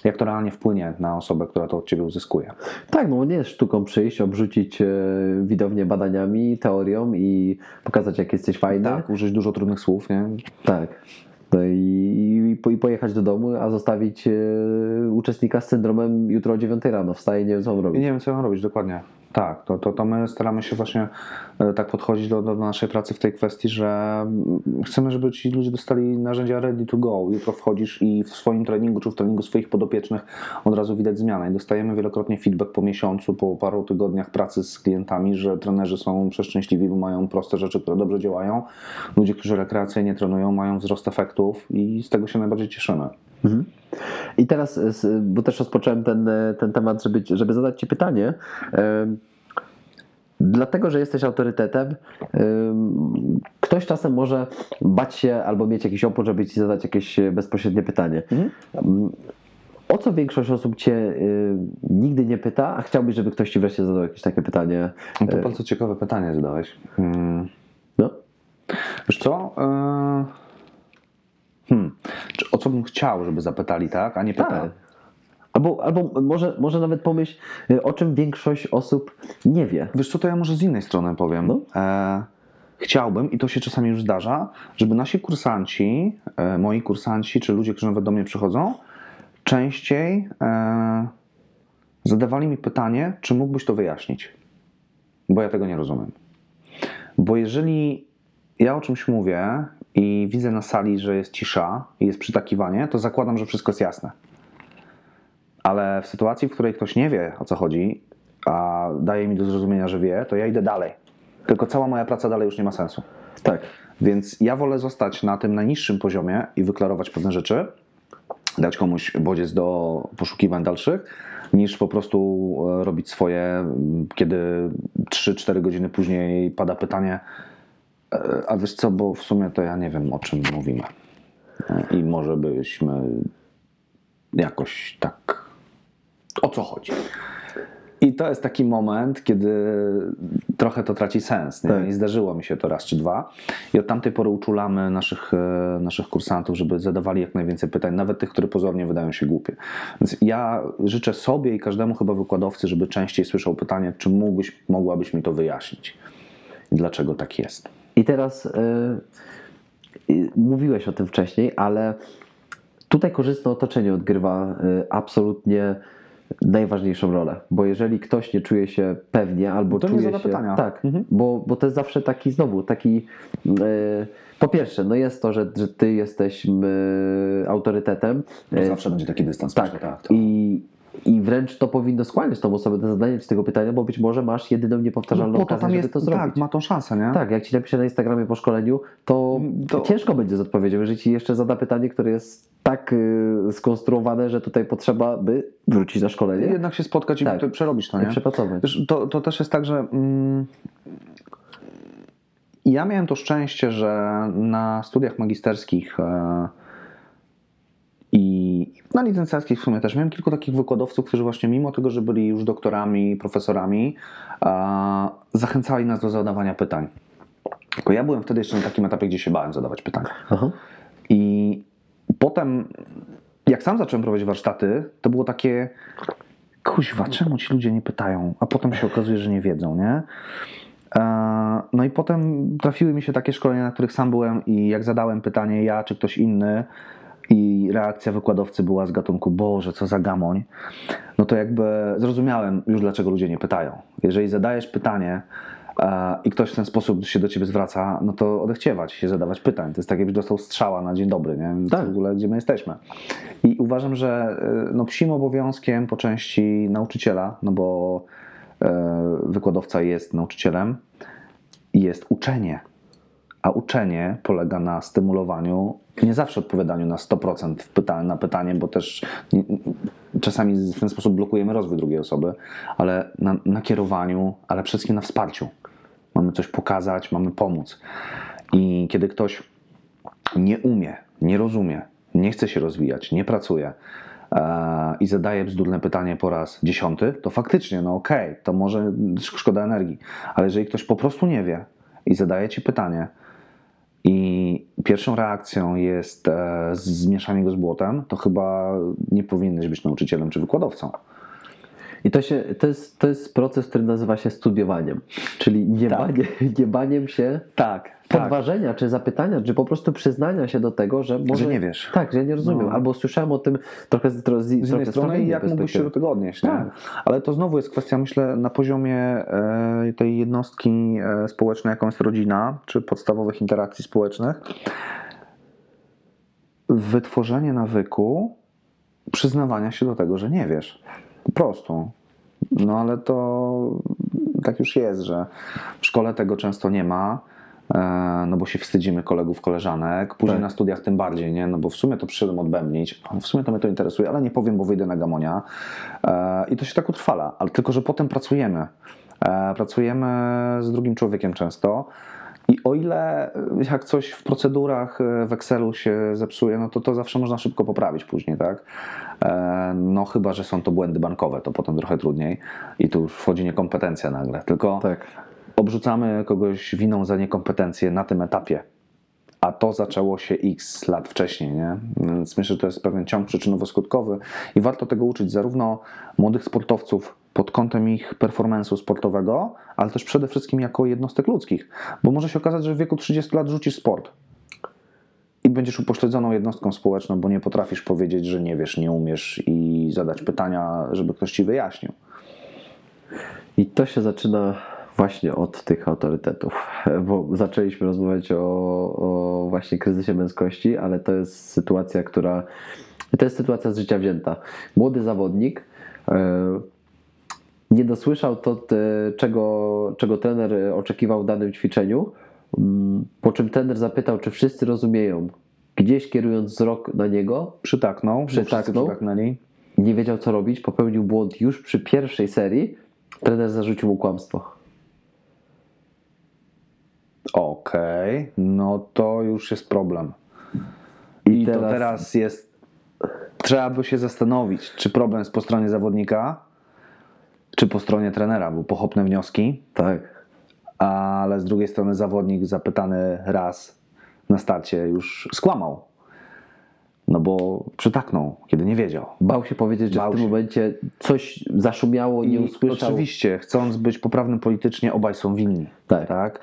jak to realnie wpłynie na osobę, która to od ciebie uzyskuje. Tak, no bo nie jest sztuką przyjść, obrzucić e, widownię badaniami, teorią i pokazać, jak jesteś fajny. Tak, użyć dużo trudnych słów, nie? Tak. No i, i, i pojechać do domu, a zostawić e, uczestnika z syndromem jutro o 9 rano. Wstaje i nie wiem, co on I robi. nie wiem, co mam robić dokładnie. Tak, to, to, to my staramy się właśnie e, tak podchodzić do, do naszej pracy w tej kwestii, że mm, chcemy, żeby ci ludzie dostali narzędzia ready to go. Jutro wchodzisz i w swoim treningu czy w treningu swoich podopiecznych od razu widać zmianę. I dostajemy wielokrotnie feedback po miesiącu, po paru tygodniach pracy z klientami, że trenerzy są przeszczęśliwi, bo mają proste rzeczy, które dobrze działają. Ludzie, którzy rekreacyjnie trenują, mają wzrost efektów i z tego się najbardziej cieszymy. Mhm. I teraz, z- bo też rozpocząłem ten, e, ten temat, żeby, żeby zadać Ci pytanie. Dlatego, że jesteś autorytetem, em, ktoś czasem może bać się albo mieć jakiś opór, żeby Ci zadać jakieś e, bezpośrednie pytanie. Mhm. O co większość osób Cię y, nigdy nie pyta, a chciałbyś, żeby ktoś Ci wreszcie zadał jakieś takie pytanie? No to bardzo ciekawe pytanie zadałeś. Mm. No? Wiesz co? E, Hmm. Czy o co bym chciał, żeby zapytali, tak? A nie pytali. Tak. Albo, albo może, może nawet pomyśl, y, o czym większość osób nie wie. Wiesz co, to ja może z innej strony powiem. No. E, chciałbym, i to się czasami już zdarza, żeby nasi kursanci, e, moi kursanci, czy ludzie, którzy nawet do mnie przychodzą, częściej e, zadawali mi pytanie, czy mógłbyś to wyjaśnić? Bo ja tego nie rozumiem. Bo jeżeli ja o czymś mówię i widzę na sali, że jest cisza i jest przytakiwanie, to zakładam, że wszystko jest jasne. Ale w sytuacji, w której ktoś nie wie o co chodzi, a daje mi do zrozumienia, że wie, to ja idę dalej. Tylko cała moja praca dalej już nie ma sensu. Tak. Więc ja wolę zostać na tym najniższym poziomie i wyklarować pewne rzeczy, dać komuś bodziec do poszukiwań dalszych, niż po prostu e, robić swoje, kiedy 3-4 godziny później pada pytanie, a wiesz co, bo w sumie to ja nie wiem o czym mówimy. E, I może byśmy jakoś tak. O co chodzi? I to jest taki moment, kiedy trochę to traci sens. Nie? Tak. I zdarzyło mi się to raz czy dwa. I od tamtej pory uczulamy naszych, e, naszych kursantów, żeby zadawali jak najwięcej pytań, nawet tych, które pozornie wydają się głupie. Więc ja życzę sobie i każdemu chyba wykładowcy, żeby częściej słyszał pytanie, czy mógłbyś, mogłabyś mi to wyjaśnić? I dlaczego tak jest? I teraz y, mówiłeś o tym wcześniej, ale tutaj korzystne otoczenie odgrywa y, absolutnie najważniejszą rolę, bo jeżeli ktoś nie czuje się pewnie albo To nie czuje zada się pytania. tak, Mhm. bo, bo to jest zawsze taki znowu taki y, po pierwsze, no jest to, że, że ty jesteś y, autorytetem y, Zawsze będzie taki dystans. tak, tak. I, i wręcz to powinno skłaniać tą osobę do zadania ci tego pytania, bo być może masz jedyną niepowtarzalną po to okazję, tam żeby jest, to zrobić. tak, ma tą szansę, nie? Tak, jak ci napisze na Instagramie po szkoleniu, to, To- ciężko będzie z odpowiedzią, jeżeli ci jeszcze zada pytanie, które jest tak y, skonstruowane, że tutaj potrzeba, by wrócić na szkolenie Jednak się spotkać i Tak. to przerobić to, i nie? przepracować. To, to też jest tak, że mm, ja miałem to szczęście, że na studiach magisterskich e, i na licencjackich w sumie też miałem kilku takich wykładowców, którzy właśnie mimo tego, że byli już doktorami, profesorami, zachęcali nas do zadawania pytań. Tylko ja byłem wtedy jeszcze na takim etapie, gdzie się bałem zadawać pytań. Aha. I potem, jak sam zacząłem prowadzić warsztaty, to było takie, kuźwa, czemu ci ludzie nie pytają? A potem się okazuje, że nie wiedzą, nie? No i potem trafiły mi się takie szkolenia, na których sam byłem i jak zadałem pytanie ja czy ktoś inny i reakcja wykładowcy była z gatunku Boże, co za gamoń, no to jakby zrozumiałem już dlaczego ludzie nie pytają. Jeżeli zadajesz pytanie e, i ktoś w ten sposób się do ciebie zwraca, no to odechciewać się zadawać pytań. To jest tak jakbyś dostał strzała na dzień dobry, nie? Tak. W ogóle gdzie my jesteśmy. I uważam, że e, no, psim obowiązkiem po części nauczyciela, no bo e, wykładowca jest nauczycielem, jest uczenie. A uczenie polega na stymulowaniu, nie zawsze odpowiadaniu na 100% w pyta- na pytanie, bo też czasami w ten sposób blokujemy rozwój drugiej osoby, ale na, na kierowaniu, ale przede wszystkim na wsparciu. Mamy coś pokazać, mamy pomóc. I kiedy ktoś nie umie, nie rozumie, nie chce się rozwijać, nie pracuje e, i zadaje bzdurne pytanie po raz dziesiąty, to faktycznie, no okej, to może szkoda energii, ale jeżeli ktoś po prostu nie wie i zadaje ci pytanie i pierwszą reakcją jest e, zmieszanie go z błotem, to chyba nie powinieneś być nauczycielem czy wykładowcą. I to, się, to, jest, to jest proces, który nazywa się studiowaniem, czyli nie, Tak. (laughs) banie, nie baniem się Tak, podważenia, czy zapytania, czy po prostu przyznania się do tego, że może... Że nie wiesz. Tak, że ja nie rozumiem. No. Albo słyszałem o tym trochę z, tro- z, z innej trochę strony i jak mógłbyś się do tego odnieść. Nie? Tak. Ale to znowu jest kwestia, myślę, na poziomie e, tej jednostki e, społecznej, jaką jest rodzina, czy podstawowych interakcji społecznych. Wytworzenie nawyku przyznawania się do tego, że nie wiesz. Po prostu. No ale to tak już jest, że w szkole tego często nie ma. e, no bo się wstydzimy kolegów, koleżanek, później Tak. na studiach tym bardziej, nie? No bo w sumie to przyszedłem odbębnić, w sumie to mnie to interesuje, ale nie powiem, bo wyjdę na gamonia E, i to się tak utrwala, ale tylko, że potem pracujemy. E, Pracujemy z drugim człowiekiem często. I o ile jak coś w procedurach w Excelu się zepsuje, no to to zawsze można szybko poprawić później, tak? E, No chyba, że są to błędy bankowe, to potem trochę trudniej i tu już wchodzi niekompetencja nagle. Tylko Tak. obrzucamy kogoś winą za niekompetencję na tym etapie. A to zaczęło się x lat wcześniej, nie? Więc myślę, że to jest pewien ciąg przyczynowo-skutkowy i warto tego uczyć zarówno młodych sportowców pod kątem ich performance'u sportowego, ale też przede wszystkim jako jednostek ludzkich. Bo może się okazać, że w wieku 30 lat rzucisz sport i będziesz upośledzoną jednostką społeczną, bo nie potrafisz powiedzieć, że nie wiesz, nie umiesz i zadać pytania, żeby ktoś ci wyjaśnił. I to się zaczyna właśnie od tych autorytetów, bo zaczęliśmy rozmawiać o, o właśnie kryzysie męskości, ale to jest sytuacja, która to jest sytuacja z życia wzięta. Młody zawodnik e, nie dosłyszał to, te, czego, czego trener oczekiwał w danym ćwiczeniu, po czym trener zapytał, czy wszyscy rozumieją. Gdzieś kierując wzrok na niego, Przytaknął, Przytaknął. nie wiedział co robić, popełnił błąd już przy pierwszej serii, trener zarzucił mu kłamstwo. Okej, no to już jest problem. I I, to teraz- teraz jest. Trzeba by się zastanowić, czy problem jest po stronie zawodnika, czy po stronie trenera, bo pochopne wnioski, Tak. Ale z drugiej strony zawodnik zapytany raz na starcie już skłamał. No bo przytaknął, kiedy nie wiedział. Bał się powiedzieć, że Bał w tym się. momencie coś zaszumiało, nie I usłyszał. oczywiście, chcąc być poprawnym politycznie, obaj są winni. Tak. tak?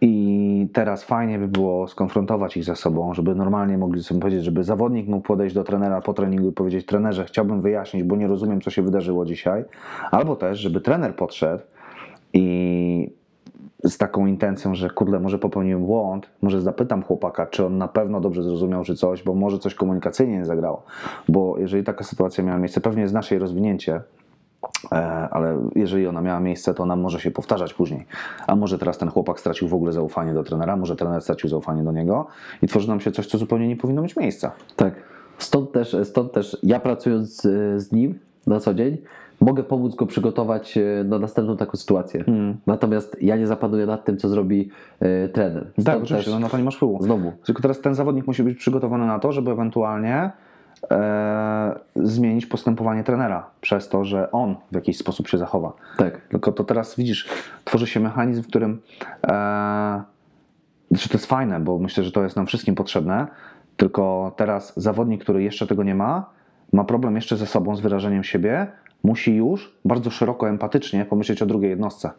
I teraz fajnie by było skonfrontować ich ze sobą, żeby normalnie mogli sobie powiedzieć, żeby zawodnik mógł podejść do trenera po treningu i powiedzieć: Trenerze, chciałbym wyjaśnić, bo nie rozumiem, co się wydarzyło dzisiaj. Albo też, żeby trener podszedł i z taką intencją, że kurde, może popełniłem błąd, może zapytam chłopaka, czy on na pewno dobrze zrozumiał, czy coś, bo może coś komunikacyjnie nie zagrało. Bo jeżeli taka sytuacja miała miejsce, pewnie jest nasze jej rozwinięcie, E, ale jeżeli ona miała miejsce, to ona może się powtarzać później. A może teraz ten chłopak stracił w ogóle zaufanie do trenera, może trener stracił zaufanie do niego i tworzy nam się coś, co zupełnie nie powinno mieć miejsca. Tak. Stąd też, stąd też ja pracując z nim na co dzień, mogę pomóc go przygotować e, na następną taką sytuację. Mm. Natomiast ja nie zapanuję nad tym, co zrobi e, trener. Stąd Tak, oczywiście, no na to nie masz wpływu. Znowu. Tylko teraz ten zawodnik musi być przygotowany na to, żeby ewentualnie e, zmienić postępowanie trenera przez to, że on w jakiś sposób się zachowa. Tak. Tylko to teraz widzisz, tworzy się mechanizm, w którym e, znaczy to jest fajne, bo myślę, że to jest nam wszystkim potrzebne. Tylko teraz zawodnik, który jeszcze tego nie ma, ma problem jeszcze ze sobą, z wyrażeniem siebie, musi już bardzo szeroko, empatycznie pomyśleć o drugiej jednostce.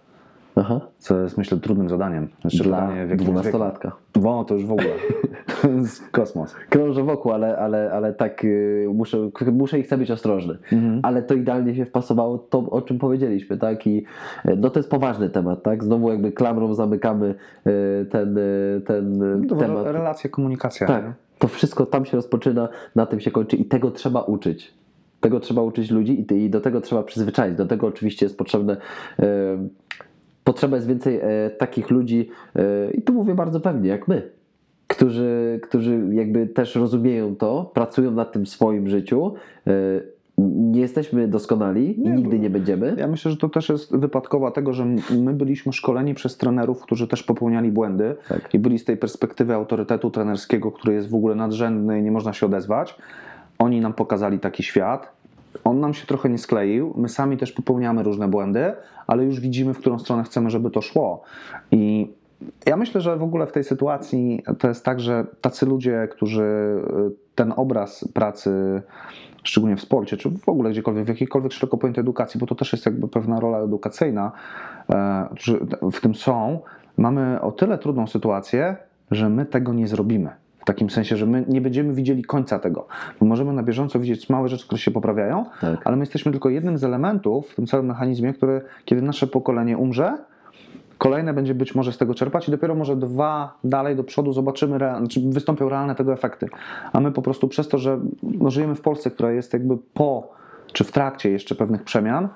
Aha. Co jest myślę trudnym zadaniem. Jeszcze Dla w jakim wieku. dwunastolatka. Wo, to już w ogóle. (laughs) to jest kosmos. Krążę wokół, ale, ale, ale tak y, muszę, muszę i chcę być ostrożny. Mhm. Ale to idealnie się wpasowało to, o czym powiedzieliśmy, tak? I y, no to jest poważny temat, tak? Znowu jakby klamrą zamykamy y, ten, y, ten y, To temat. re- relacja, komunikacja. Tak, nie? To wszystko tam się rozpoczyna, na tym się kończy i tego trzeba uczyć. Tego trzeba uczyć ludzi i, do tego trzeba przyzwyczaić. Do tego oczywiście jest potrzebne. E, potrzeba jest więcej e, takich ludzi, e, i tu mówię bardzo pewnie, jak my, którzy, którzy jakby też rozumieją to, pracują nad tym swoim życiu. Nie jesteśmy doskonali i Nie, nigdy nie będziemy. Ja myślę, że to też jest wypadkowa tego, że my byliśmy szkoleni przez trenerów, którzy też popełniali błędy Tak. i byli z tej perspektywy autorytetu trenerskiego, który jest w ogóle nadrzędny i nie można się odezwać. Oni nam pokazali taki świat. On nam się trochę nie skleił. My sami też popełniamy różne błędy, ale już widzimy, w którą stronę chcemy, żeby to szło. I ja myślę, że w ogóle w tej sytuacji to jest tak, że tacy ludzie, którzy y, ten obraz pracy, szczególnie w sporcie, czy w ogóle gdziekolwiek, w jakiejkolwiek szeroko pojętej edukacji, bo to też jest jakby pewna rola edukacyjna, e, że w tym są, mamy o tyle trudną sytuację, że my tego nie zrobimy. W takim sensie, że my nie będziemy widzieli końca tego. My możemy na bieżąco widzieć małe rzeczy, które się poprawiają, Tak. ale my jesteśmy tylko jednym z elementów w tym całym mechanizmie, który, kiedy nasze pokolenie umrze, kolejne będzie być może z tego czerpać i dopiero może dwa dalej do przodu zobaczymy, rea- znaczy wystąpią realne tego efekty. A my po prostu przez to, że no, żyjemy w Polsce, która jest jakby po czy w trakcie jeszcze pewnych przemian,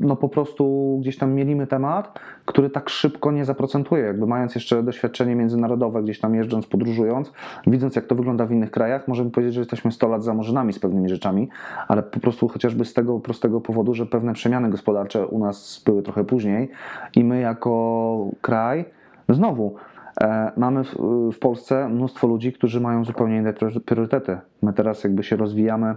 no po prostu gdzieś tam mielimy temat, który tak szybko nie zaprocentuje. Jakby mając jeszcze doświadczenie międzynarodowe, gdzieś tam jeżdżąc, podróżując, widząc jak to wygląda w innych krajach, możemy powiedzieć, że jesteśmy 100 lat za murzynami z pewnymi rzeczami, ale po prostu chociażby z tego prostego powodu, że pewne przemiany gospodarcze u nas były trochę później i my jako kraj, znowu, e, mamy w, Polsce mnóstwo ludzi, którzy mają zupełnie inne priory- priorytety. My teraz jakby się rozwijamy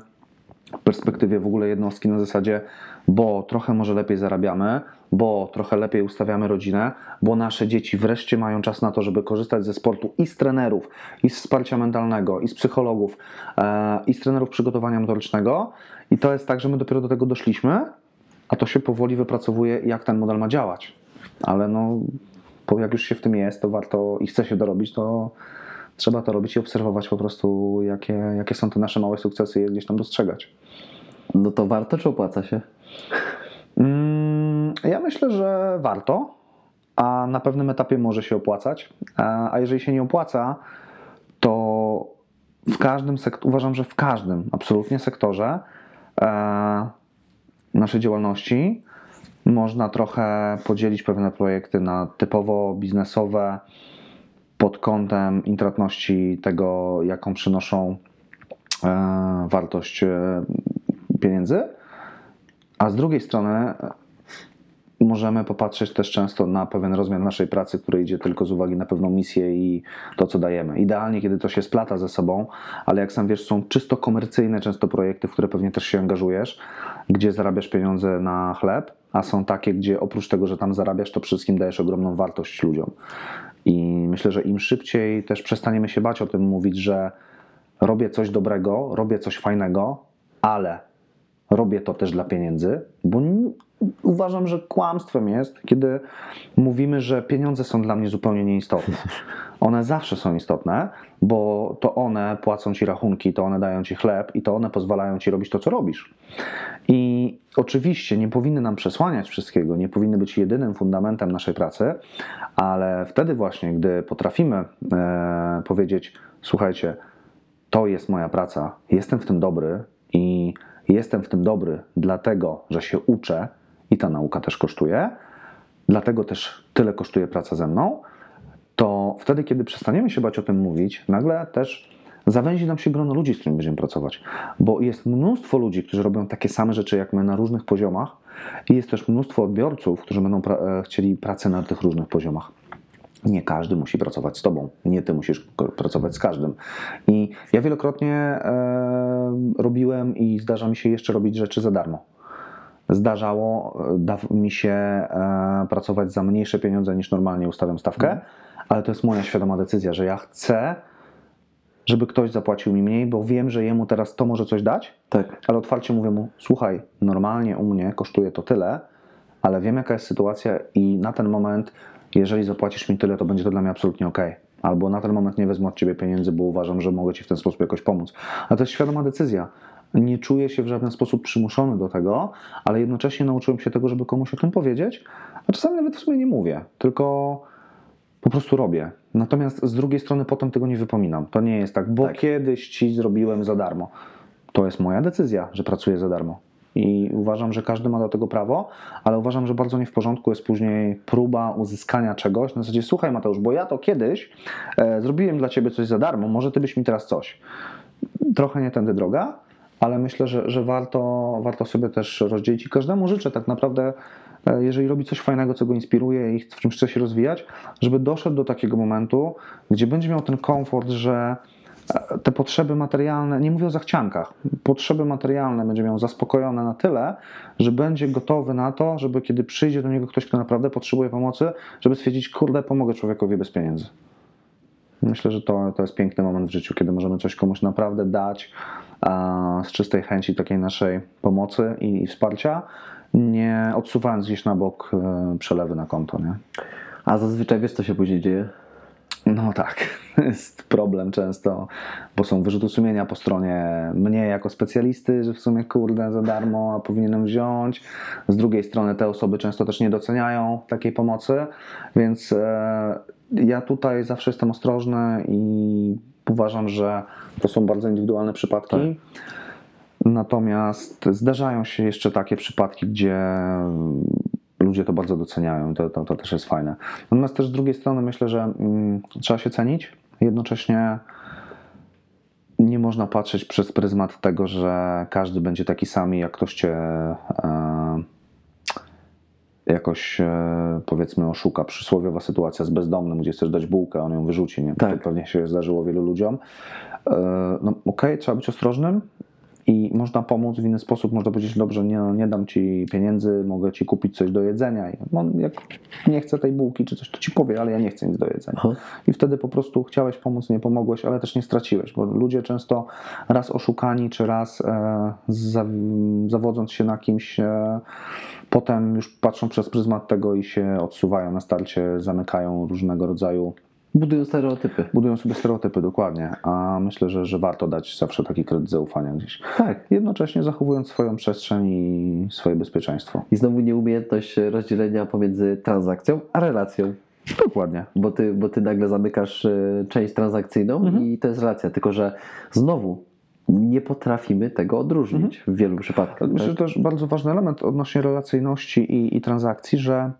perspektywie w ogóle jednostki na zasadzie, bo trochę może lepiej zarabiamy, bo trochę lepiej ustawiamy rodzinę, bo nasze dzieci wreszcie mają czas na to, żeby korzystać ze sportu i z trenerów, i z wsparcia mentalnego, i z psychologów, e, i z trenerów przygotowania motorycznego. I to jest tak, że my dopiero do tego doszliśmy, a to się powoli wypracowuje, jak ten model ma działać. Ale no, jak już się w tym jest, to warto i chce się dorobić, to trzeba to robić i obserwować po prostu, jakie, jakie są te nasze małe sukcesy i je gdzieś tam dostrzegać. No to warto czy opłaca się? Mm, Ja myślę, że warto, a na pewnym etapie może się opłacać. A a jeżeli się nie opłaca, to w każdym sektorze, uważam, że w każdym absolutnie sektorze e, naszej działalności można trochę podzielić pewne projekty na typowo biznesowe pod kątem intratności tego, jaką przynoszą e, wartość e, pieniędzy, a z drugiej strony możemy popatrzeć też często na pewien rozmiar naszej pracy, który idzie tylko z uwagi na pewną misję i to, co dajemy. Idealnie, kiedy to się splata ze sobą, ale jak sam wiesz, są czysto komercyjne często projekty, w które pewnie też się angażujesz, gdzie zarabiasz pieniądze na chleb, a są takie, gdzie oprócz tego, że tam zarabiasz, to wszystkim dajesz ogromną wartość ludziom. I myślę, że im szybciej też przestaniemy się bać o tym mówić, że robię coś dobrego, robię coś fajnego, ale robię to też dla pieniędzy, bo uważam, że kłamstwem jest, kiedy mówimy, że pieniądze są dla mnie zupełnie nieistotne. One zawsze są istotne, bo to one płacą ci rachunki, to one dają ci chleb i to one pozwalają ci robić to, co robisz. I oczywiście nie powinny nam przesłaniać wszystkiego, nie powinny być jedynym fundamentem naszej pracy, ale wtedy właśnie, gdy potrafimy e, powiedzieć: Słuchajcie, to jest moja praca, jestem w tym dobry i jestem w tym dobry dlatego, że się uczę i ta nauka też kosztuje, dlatego też tyle kosztuje praca ze mną, to wtedy, kiedy przestaniemy się bać o tym mówić, nagle też zawęzi nam się grono ludzi, z którymi będziemy pracować. Bo jest mnóstwo ludzi, którzy robią takie same rzeczy jak my na różnych poziomach i jest też mnóstwo odbiorców, którzy będą pra- e, chcieli pracy na tych różnych poziomach. Nie każdy musi pracować z tobą, nie ty musisz pracować z każdym. I ja wielokrotnie e, robiłem i zdarza mi się jeszcze robić rzeczy za darmo. Zdarzało e, da mi się e, pracować za mniejsze pieniądze niż normalnie ustawiam stawkę, ale to jest moja świadoma decyzja, że ja chcę, żeby ktoś zapłacił mi mniej, bo wiem, że jemu teraz to może coś dać, Tak. ale otwarcie mówię mu: Słuchaj, normalnie u mnie kosztuje to tyle, ale wiem, jaka jest sytuacja, i na ten moment, jeżeli zapłacisz mi tyle, to będzie to dla mnie absolutnie ok. Albo na ten moment nie wezmę od ciebie pieniędzy, bo uważam, że mogę ci w ten sposób jakoś pomóc. A to jest świadoma decyzja. Nie czuję się w żaden sposób przymuszony do tego, ale jednocześnie nauczyłem się tego, żeby komuś o tym powiedzieć, a czasami nawet w sumie nie mówię, tylko po prostu robię. Natomiast z drugiej strony potem tego nie wypominam. To nie jest tak, bo Tak. kiedyś ci zrobiłem za darmo. To jest moja decyzja, że pracuję za darmo. I uważam, że każdy ma do tego prawo, ale uważam, że bardzo nie w porządku jest później próba uzyskania czegoś na zasadzie, słuchaj Mateusz, bo ja to kiedyś e, zrobiłem dla ciebie coś za darmo, może ty byś mi teraz coś. Trochę nie tędy droga, ale myślę, że, że warto, warto sobie też rozdzielić i każdemu życzę tak naprawdę, jeżeli robi coś fajnego, co go inspiruje i w czymś chce się rozwijać, żeby doszedł do takiego momentu, gdzie będzie miał ten komfort, że e, te potrzeby materialne, nie mówię o zachciankach, potrzeby materialne będzie miał zaspokojone na tyle, że będzie gotowy na to, żeby kiedy przyjdzie do niego ktoś, kto naprawdę potrzebuje pomocy, żeby stwierdzić, kurde, pomogę człowiekowi bez pieniędzy. Myślę, że to, to jest piękny moment w życiu, kiedy możemy coś komuś naprawdę dać a, z czystej chęci takiej naszej pomocy i, i wsparcia, nie odsuwając gdzieś na bok e, przelewy na konto. Nie? A zazwyczaj wiesz, co się później dzieje? No tak, (laughs) jest problem często, bo są wyrzuty sumienia po stronie mnie jako specjalisty, że w sumie kurde za darmo, a powinienem wziąć. Z drugiej strony te osoby często też nie doceniają takiej pomocy, więc e, ja tutaj zawsze jestem ostrożny i uważam, że to są bardzo indywidualne przypadki. Natomiast zdarzają się jeszcze takie przypadki, gdzie ludzie to bardzo doceniają, to, to, to też jest fajne. Natomiast też z drugiej strony myślę, że mm, trzeba się cenić, jednocześnie nie można patrzeć przez pryzmat tego, że każdy będzie taki sam jak ktoś cię e, jakoś e, powiedzmy oszuka. Przysłowiowa sytuacja z bezdomnym, gdzie chcesz dać bułkę, on ją wyrzuci. Nie? Tak. To pewnie się zdarzyło wielu ludziom. E, no okej, trzeba być ostrożnym i można pomóc w inny sposób. Można powiedzieć, dobrze, nie, nie dam ci pieniędzy, mogę ci kupić coś do jedzenia. I on jak nie chce tej bułki czy coś, to ci powie, ale ja nie chcę nic do jedzenia. Aha. I wtedy po prostu chciałeś pomóc, nie pomogłeś, ale też nie straciłeś, bo ludzie często raz oszukani, czy raz e, za, zawodząc się na kimś, e, potem już patrzą przez pryzmat tego i się odsuwają na starcie, zamykają różnego rodzaju, Budują stereotypy. budują sobie stereotypy dokładnie, a myślę, że, że warto dać zawsze taki kredyt zaufania gdzieś. Tak. Jednocześnie zachowując swoją przestrzeń i swoje bezpieczeństwo. I znowu nieumiejętność rozdzielenia pomiędzy transakcją a relacją. Dokładnie. Bo ty, bo ty nagle zamykasz e, część transakcyjną Mhm. i to jest relacja. Tylko, że znowu nie potrafimy tego odróżnić w wielu przypadkach. Myślę, że tak? to też bardzo ważny element odnośnie relacyjności i, i transakcji, że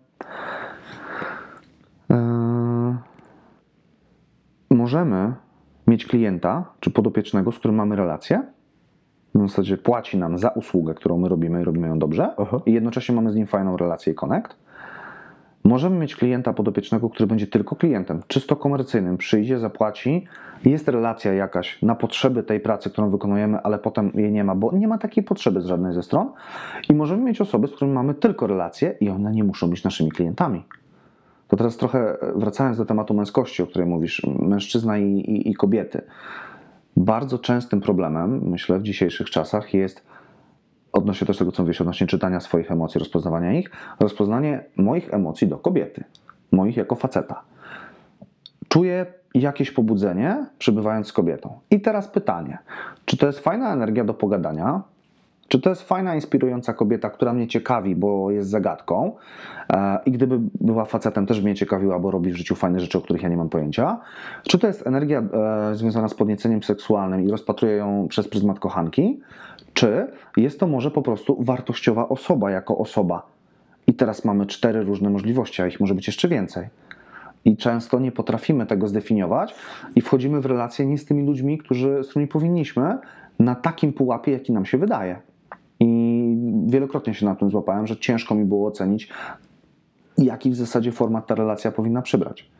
e, możemy mieć klienta czy podopiecznego, z którym mamy relację. W zasadzie płaci nam za usługę, którą my robimy i robimy ją dobrze, Aha. i jednocześnie mamy z nim fajną relację i connect. Możemy mieć klienta podopiecznego, który będzie tylko klientem, czysto komercyjnym, przyjdzie, zapłaci, jest relacja jakaś na potrzeby tej pracy, którą wykonujemy, ale potem jej nie ma, bo nie ma takiej potrzeby z żadnej ze stron. I możemy mieć osoby, z którymi mamy tylko relacje i one nie muszą być naszymi klientami. To teraz trochę wracając do tematu męskości, o której mówisz, mężczyzna i, i, i kobiety. Bardzo częstym problemem, myślę, w dzisiejszych czasach jest odnośnie też tego, co mówisz, odnośnie czytania swoich emocji, rozpoznawania ich, rozpoznanie moich emocji do kobiety, moich jako faceta. Czuję jakieś pobudzenie, przybywając z kobietą. I teraz pytanie, czy to jest fajna energia do pogadania, czy to jest fajna, inspirująca kobieta, która mnie ciekawi, bo jest zagadką e, i gdyby była facetem, też by mnie ciekawiła, bo robi w życiu fajne rzeczy, o których ja nie mam pojęcia? Czy to jest energia e, związana z podnieceniem seksualnym i rozpatruję ją przez pryzmat kochanki? Czy jest to może po prostu wartościowa osoba jako osoba? I teraz mamy cztery różne możliwości, a ich może być jeszcze więcej. I często nie potrafimy tego zdefiniować i wchodzimy w relacje nie z tymi ludźmi, którzy, z którymi powinniśmy, na takim pułapie, jaki nam się wydaje. I wielokrotnie się na tym złapałem, że ciężko mi było ocenić, jaki w zasadzie format ta relacja powinna przybrać.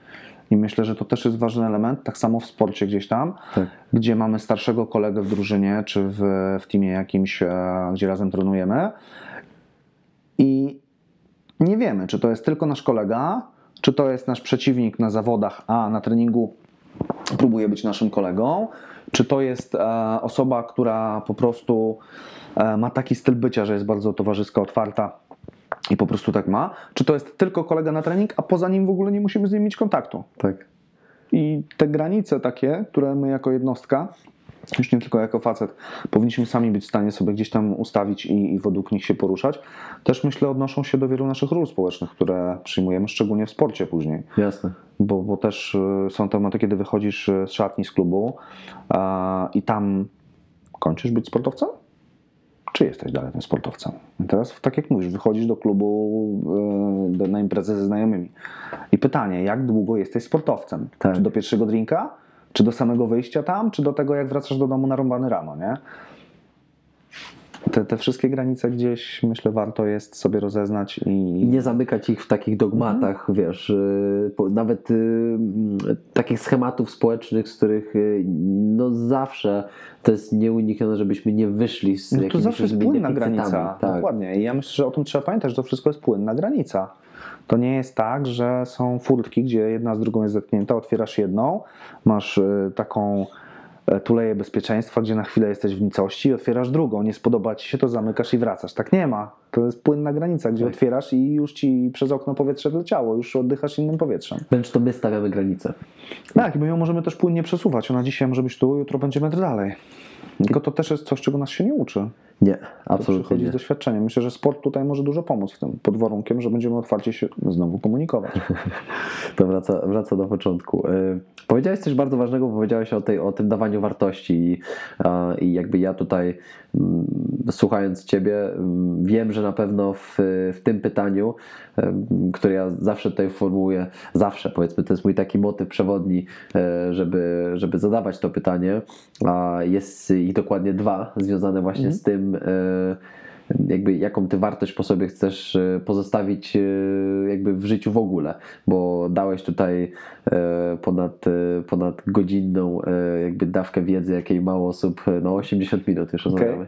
I myślę, że to też jest ważny element, tak samo w sporcie gdzieś tam, Tak. gdzie mamy starszego kolegę w drużynie, czy w, w teamie jakimś, e, gdzie razem trenujemy. I nie wiemy, czy to jest tylko nasz kolega, czy to jest nasz przeciwnik na zawodach, a na treningu próbuje być naszym kolegą, czy to jest e, osoba, która po prostu ma taki styl bycia, że jest bardzo towarzyska, otwarta i po prostu tak ma, czy to jest tylko kolega na trening, a poza nim w ogóle nie musimy z nim mieć kontaktu. tak. I te granice takie, które my jako jednostka, już nie tylko jako facet, powinniśmy sami być w stanie sobie gdzieś tam ustawić i, i według nich się poruszać, też myślę odnoszą się do wielu naszych ról społecznych, które przyjmujemy, szczególnie w sporcie później. Jasne. Bo, bo też y, są tematy, kiedy wychodzisz y, z szatni, z klubu a, i tam kończysz być sportowcem? Czy jesteś dalej tym sportowcem? I teraz, tak jak mówisz, wychodzisz do klubu y, do, na imprezę ze znajomymi. I pytanie, jak długo jesteś sportowcem? Tak. Czy do pierwszego drinka? Czy do samego wyjścia tam? Czy do tego, jak wracasz do domu narąbany rano, nie? Te, te wszystkie granice gdzieś, myślę, warto jest sobie rozeznać i, nie zamykać ich w takich dogmatach, Mhm. wiesz, y, nawet y, mm, takich schematów społecznych, z których y, no zawsze to jest nieuniknione, żebyśmy nie wyszli z No to zawsze jest płynna granica. Tak. Dokładnie. I ja myślę, że o tym trzeba pamiętać, że to wszystko jest płynna granica. To nie jest tak, że są furtki, gdzie jedna z drugą jest zetknięta, otwierasz jedną, masz taką e, tuleję bezpieczeństwa, gdzie na chwilę jesteś w nicości i otwierasz drugą. Nie spodoba ci się, to zamykasz i wracasz. Tak nie ma. To jest płynna granica, gdzie Tak. otwierasz i już ci przez okno powietrze wleciało, już oddychasz innym powietrzem. Wręcz to my stawiamy granice. Tak, i my ją możemy też płynnie przesuwać. Ona dzisiaj może być tu, jutro będzie metr dalej. Tylko to też jest coś, czego nas się nie uczy. Nie, absolutnie przychodzi nie. z doświadczeniem. Myślę, że sport tutaj może dużo pomóc w tym, pod warunkiem, że będziemy otwarcie się znowu komunikować. (laughs) To wraca, wraca do początku. Y, Powiedziałeś coś bardzo ważnego, bo powiedziałeś o, tej, o tym dawaniu wartości i, i jakby ja tutaj mm, słuchając Ciebie mm, wiem, że na pewno w, w tym pytaniu, które ja zawsze tutaj formułuję, zawsze powiedzmy, to jest mój taki motyw przewodni, e, żeby, żeby zadawać to pytanie, a jest ich dokładnie dwa, związane właśnie z tym, e, jakby jaką ty wartość po sobie chcesz e, pozostawić e, jakby w życiu w ogóle, bo dałeś tutaj ponad, ponad godzinną jakby dawkę wiedzy, jakiej mało osób, no 80 minut już rozmawiamy.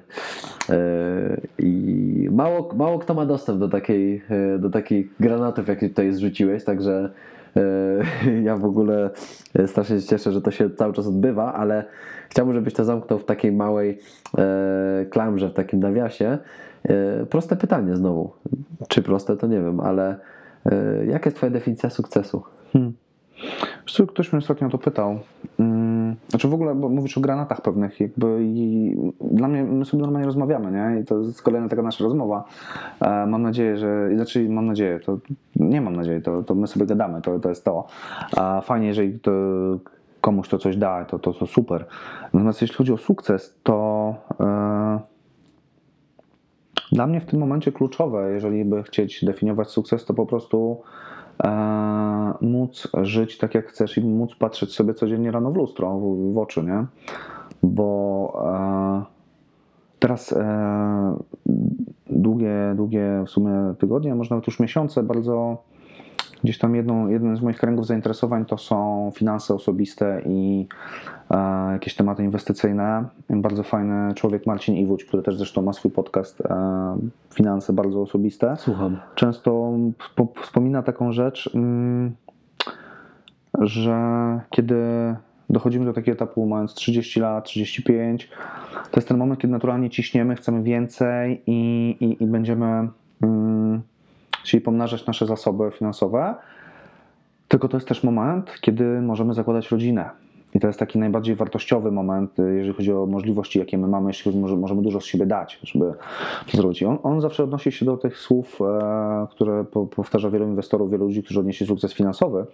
E, I mało, mało kto ma dostęp do takiej, do takich granatów, jakie tutaj zrzuciłeś, także (laughs) ja w ogóle e, strasznie się cieszę, że to się cały czas odbywa, ale chciałbym, żebyś to zamknął w takiej małej e, klamrze, w takim nawiasie. E, Proste pytanie znowu. Czy proste, to nie wiem, ale e, jaka jest Twoja definicja sukcesu? Co, ktoś mnie ostatnio to pytał. Mm, Znaczy w ogóle, bo mówisz o granatach pewnych, jakby i dla mnie, my sobie normalnie rozmawiamy, nie? I to jest kolejna taka nasza rozmowa. E, Mam nadzieję, że, znaczy mam nadzieję, to nie mam nadziei, to, to my sobie gadamy, to, to jest to. A fajnie, jeżeli to komuś to coś da, to, to, to super. Natomiast jeśli chodzi o sukces, to e, dla mnie w tym momencie kluczowe, jeżeli by chcieć definiować sukces, to po prostu e, móc żyć tak jak chcesz i móc patrzeć sobie codziennie rano w lustro, w, w oczy, nie? Bo e, teraz e, długie, długie w sumie tygodnie, może nawet już miesiące, bardzo gdzieś tam jedną, jeden z moich kręgów zainteresowań to są finanse osobiste i e, jakieś tematy inwestycyjne. Bardzo fajny człowiek Marcin Iwódź, który też zresztą ma swój podcast e, Finanse bardzo osobiste Słucham. często spo- wspomina taką rzecz, mm, że kiedy dochodzimy do takiego etapu, mając 30 lat, 35, to jest ten moment, kiedy naturalnie ciśniemy, chcemy więcej i, i, i będziemy mm, chcieli pomnażać nasze zasoby finansowe. Tylko to jest też moment, kiedy możemy zakładać rodzinę. I to jest taki najbardziej wartościowy moment, y, jeżeli chodzi o możliwości, jakie my mamy, jeśli może- możemy dużo z siebie dać, żeby to zrobić. On, on zawsze odnosi się do tych słów, e, które po, powtarza wielu inwestorów, wielu ludzi, którzy odnieśli sukces finansowy,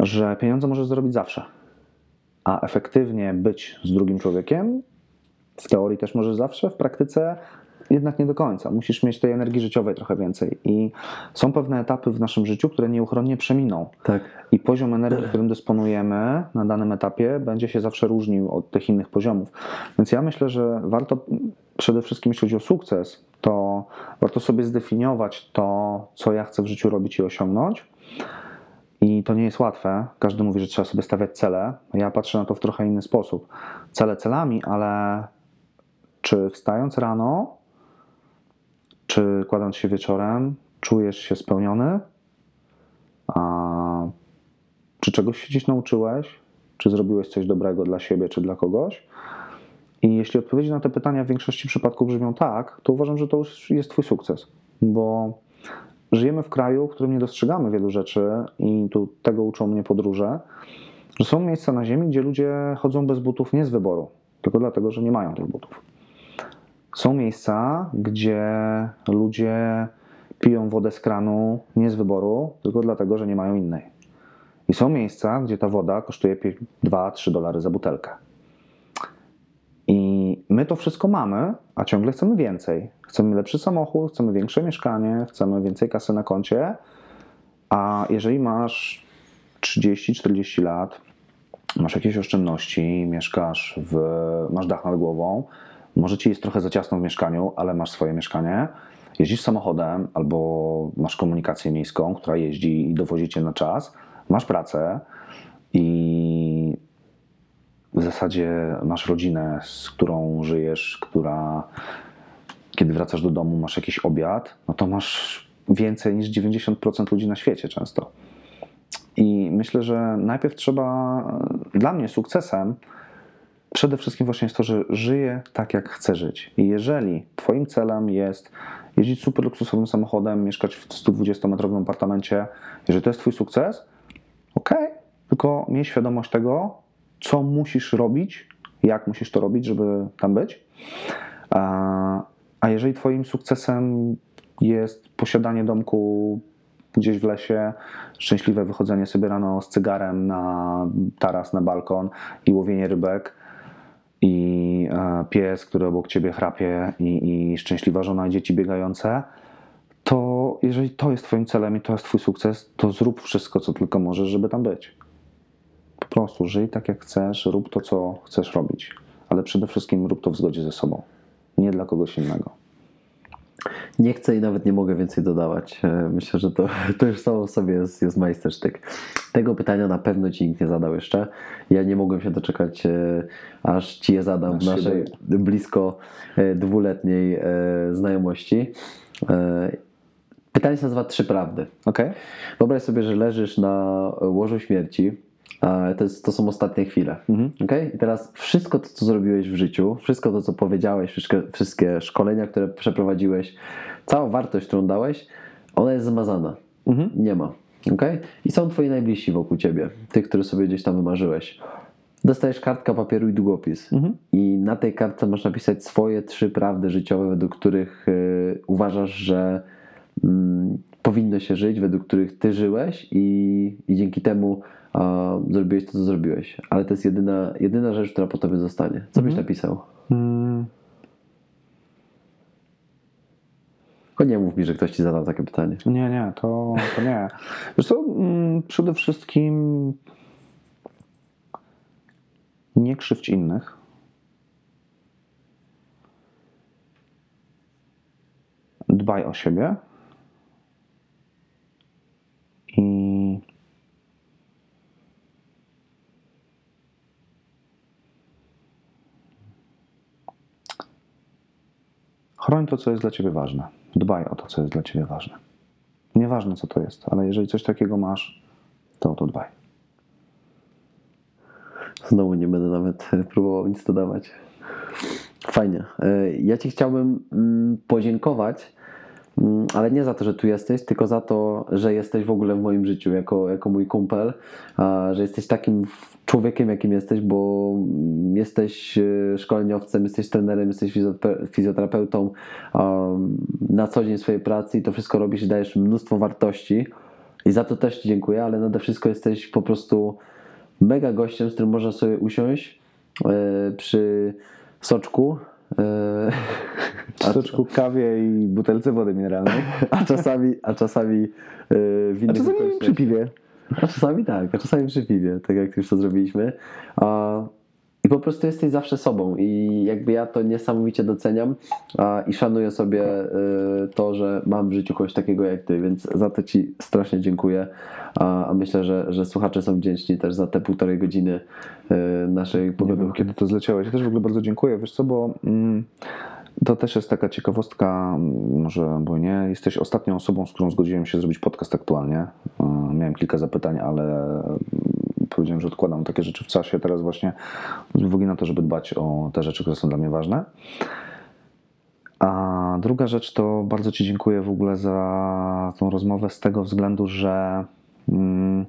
że pieniądze możesz zrobić zawsze, a efektywnie być z drugim człowiekiem w teorii też możesz zawsze, w praktyce jednak nie do końca. Musisz mieć tej energii życiowej trochę więcej. I są pewne etapy w naszym życiu, które nieuchronnie przeminą. Tak. I poziom energii, którym dysponujemy na danym etapie, będzie się zawsze różnił od tych innych poziomów. Więc ja myślę, że warto przede wszystkim, jeśli chodzi o sukces, to warto sobie zdefiniować to, co ja chcę w życiu robić i osiągnąć. I to nie jest łatwe. Każdy mówi, że trzeba sobie stawiać cele. Ja patrzę na to w trochę inny sposób. Cele celami, ale czy wstając rano, czy kładąc się wieczorem, czujesz się spełniony? A czy czegoś się dziś nauczyłeś? Czy zrobiłeś coś dobrego dla siebie czy dla kogoś? I jeśli odpowiedzi na te pytania w większości przypadków brzmią tak, to uważam, że to już jest Twój sukces, bo żyjemy w kraju, w którym nie dostrzegamy wielu rzeczy i tu tego uczą mnie podróże, że są miejsca na ziemi, gdzie ludzie chodzą bez butów nie z wyboru, tylko dlatego, że nie mają tych butów. Są miejsca, gdzie ludzie piją wodę z kranu nie z wyboru, tylko dlatego, że nie mają innej. I są miejsca, gdzie ta woda kosztuje 2-3 dolary za butelkę. I my to wszystko mamy, a ciągle chcemy więcej. Chcemy lepszy samochód, chcemy większe mieszkanie, chcemy więcej kasy na koncie. A jeżeli masz 30-40 lat, masz jakieś oszczędności, mieszkasz w, masz dach nad głową, może ci jest trochę za ciasno w mieszkaniu, ale masz swoje mieszkanie, jeździsz samochodem albo masz komunikację miejską, która jeździ i dowozi cię na czas, masz pracę i w zasadzie masz rodzinę, z którą żyjesz, która kiedy wracasz do domu, masz jakiś obiad, no to masz więcej niż 90% ludzi na świecie często. I myślę, że najpierw trzeba, dla mnie sukcesem przede wszystkim właśnie jest to, że żyję tak, jak chcę żyć. I jeżeli Twoim celem jest jeździć super luksusowym samochodem, mieszkać w 120-metrowym apartamencie, jeżeli to jest Twój sukces, ok, tylko miej świadomość tego, co musisz robić, jak musisz to robić, żeby tam być. A A jeżeli Twoim sukcesem jest posiadanie domku gdzieś w lesie, szczęśliwe wychodzenie sobie rano z cygarem na taras, na balkon i łowienie rybek, i e, pies, który obok ciebie chrapie, i, i szczęśliwa żona i dzieci biegające, to jeżeli to jest Twoim celem i to jest Twój sukces, to zrób wszystko, co tylko możesz, żeby tam być. Po prostu żyj tak, jak chcesz, rób to, co chcesz robić, ale przede wszystkim rób to w zgodzie ze sobą, nie dla kogoś innego. Nie chcę i nawet nie mogę więcej dodawać. E, Myślę, że to, (laughs) to już samo w sobie jest, jest majstersztyk. Tego pytania na pewno Ci nikt nie zadał jeszcze. Ja nie mogłem się doczekać, e, aż Ci je zadam w naszej blisko e, dwuletniej znajomości. Pytanie się nazywa Trzy Prawdy. Ok? Wyobraź sobie, że leżysz na łożu śmierci. A To, jest, to są ostatnie chwile. Mhm. Okay? I teraz wszystko to, co zrobiłeś w życiu, wszystko to, co powiedziałeś, wszystkie, wszystkie szkolenia, które przeprowadziłeś, cała wartość, którą dałeś, ona jest zmazana. Mhm. Nie ma. Okay? I są twoi najbliżsi wokół ciebie, tych, których sobie gdzieś tam wymarzyłeś. Dostajesz kartka papieru i długopis. Mhm. I na tej kartce masz napisać swoje trzy prawdy życiowe, według których y, uważasz, że mm, powinno się żyć, według których ty żyłeś i, i dzięki temu zrobiłeś to, co zrobiłeś. Ale to jest jedyna, jedyna rzecz, która po tobie zostanie. Co byś napisał? Mm, Tylko nie mów mi, że ktoś ci zadał takie pytanie. Nie, nie, to, to nie. Wiesz co, mm, przede wszystkim nie krzywdź innych. Dbaj o siebie. I chroń to, co jest dla ciebie ważne. Dbaj o to, co jest dla ciebie ważne. Nieważne, co to jest, ale jeżeli coś takiego masz, to o to dbaj. Znowu nie będę nawet e, próbował nic dodawać. Fajnie. E, Ja Ci chciałbym mm, podziękować, ale nie za to, że tu jesteś, tylko za to, że jesteś w ogóle w moim życiu jako, jako mój kumpel, że jesteś takim człowiekiem, jakim jesteś, bo mm, jesteś e, szkoleniowcem, jesteś trenerem, jesteś fizjote- fizjoterapeutą na co dzień swojej pracy i to wszystko robisz i dajesz mnóstwo wartości. I za to też Ci dziękuję, ale nade wszystko jesteś po prostu mega gościem, z którym można sobie usiąść e, przy soczku. W soczku, kawie i butelce wody mineralnej. (laughs) a czasami, a czasami e, w A innych czasami okolicznościach. przy piwie. A czasami tak, a czasami przy piwie, tak jak już to zrobiliśmy. A, I po prostu jesteś zawsze sobą i jakby ja to niesamowicie doceniam a, i szanuję sobie y, to, że mam w życiu kogoś takiego jak ty, więc za to ci strasznie dziękuję. A, a myślę, że, że słuchacze są wdzięczni też za te półtorej godziny y, naszej wiem, kiedy to zleciałeś. Ja też w ogóle bardzo dziękuję. Wiesz co, bo mm, to też jest taka ciekawostka, mm, może bo nie. Jesteś ostatnią osobą, z którą zgodziłem się zrobić podcast aktualnie. Y, Miałem kilka zapytań, ale mm, powiedziałem, że odkładam takie rzeczy w czasie. Teraz właśnie z uwagi na to, żeby dbać o te rzeczy, które są dla mnie ważne. A druga rzecz to bardzo Ci dziękuję w ogóle za tą rozmowę z tego względu, że mm,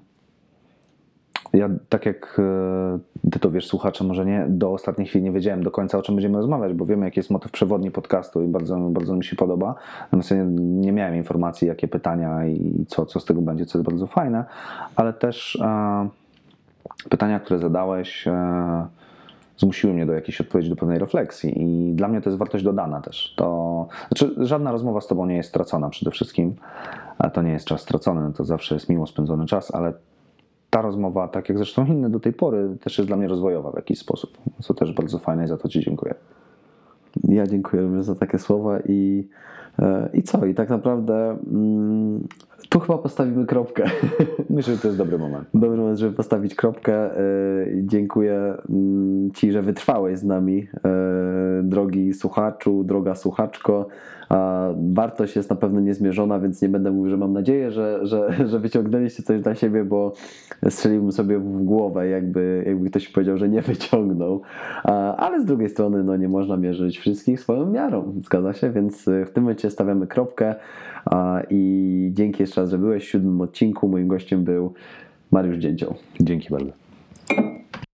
ja tak jak e, Ty to wiesz, słuchacze, może nie, do ostatniej chwili nie wiedziałem do końca o czym będziemy rozmawiać, bo wiemy jaki jest motyw przewodni podcastu i bardzo, bardzo mi się podoba. Natomiast ja nie, miałem informacji, jakie pytania i co, co z tego będzie, co jest bardzo fajne, ale też e, pytania, które zadałeś, e, zmusiły mnie do jakiejś odpowiedzi, do pewnej refleksji i dla mnie to jest wartość dodana też. To, znaczy, żadna rozmowa z Tobą nie jest stracona przede wszystkim, a to nie jest czas stracony, to zawsze jest miło spędzony czas, ale ta rozmowa, tak jak zresztą inne do tej pory, też jest dla mnie rozwojowa w jakiś sposób, co też bardzo fajne i za to Ci dziękuję. Ja dziękuję również za takie słowa i, e, i co? I tak naprawdę mm, tu chyba postawimy kropkę. (laughs) Myślę, że to jest dobry moment. Dobry moment, żeby postawić kropkę. E, Dziękuję mm, Ci, że wytrwałeś z nami, e, drogi słuchaczu, droga słuchaczko. Wartość jest na pewno niezmierzona, więc nie będę mówił, że mam nadzieję, że, że, że wyciągnęliście coś dla siebie, bo strzeliłbym sobie w głowę, jakby, jakby ktoś powiedział, że nie wyciągnął. Ale z drugiej strony no, nie można mierzyć wszystkich swoją miarą, zgadza się, więc e, w tym momencie stawiamy kropkę. I dzięki jeszcze raz, że byłeś w siódmym odcinku. Moim gościem był Mariusz Dzięcioł. Dzięki bardzo.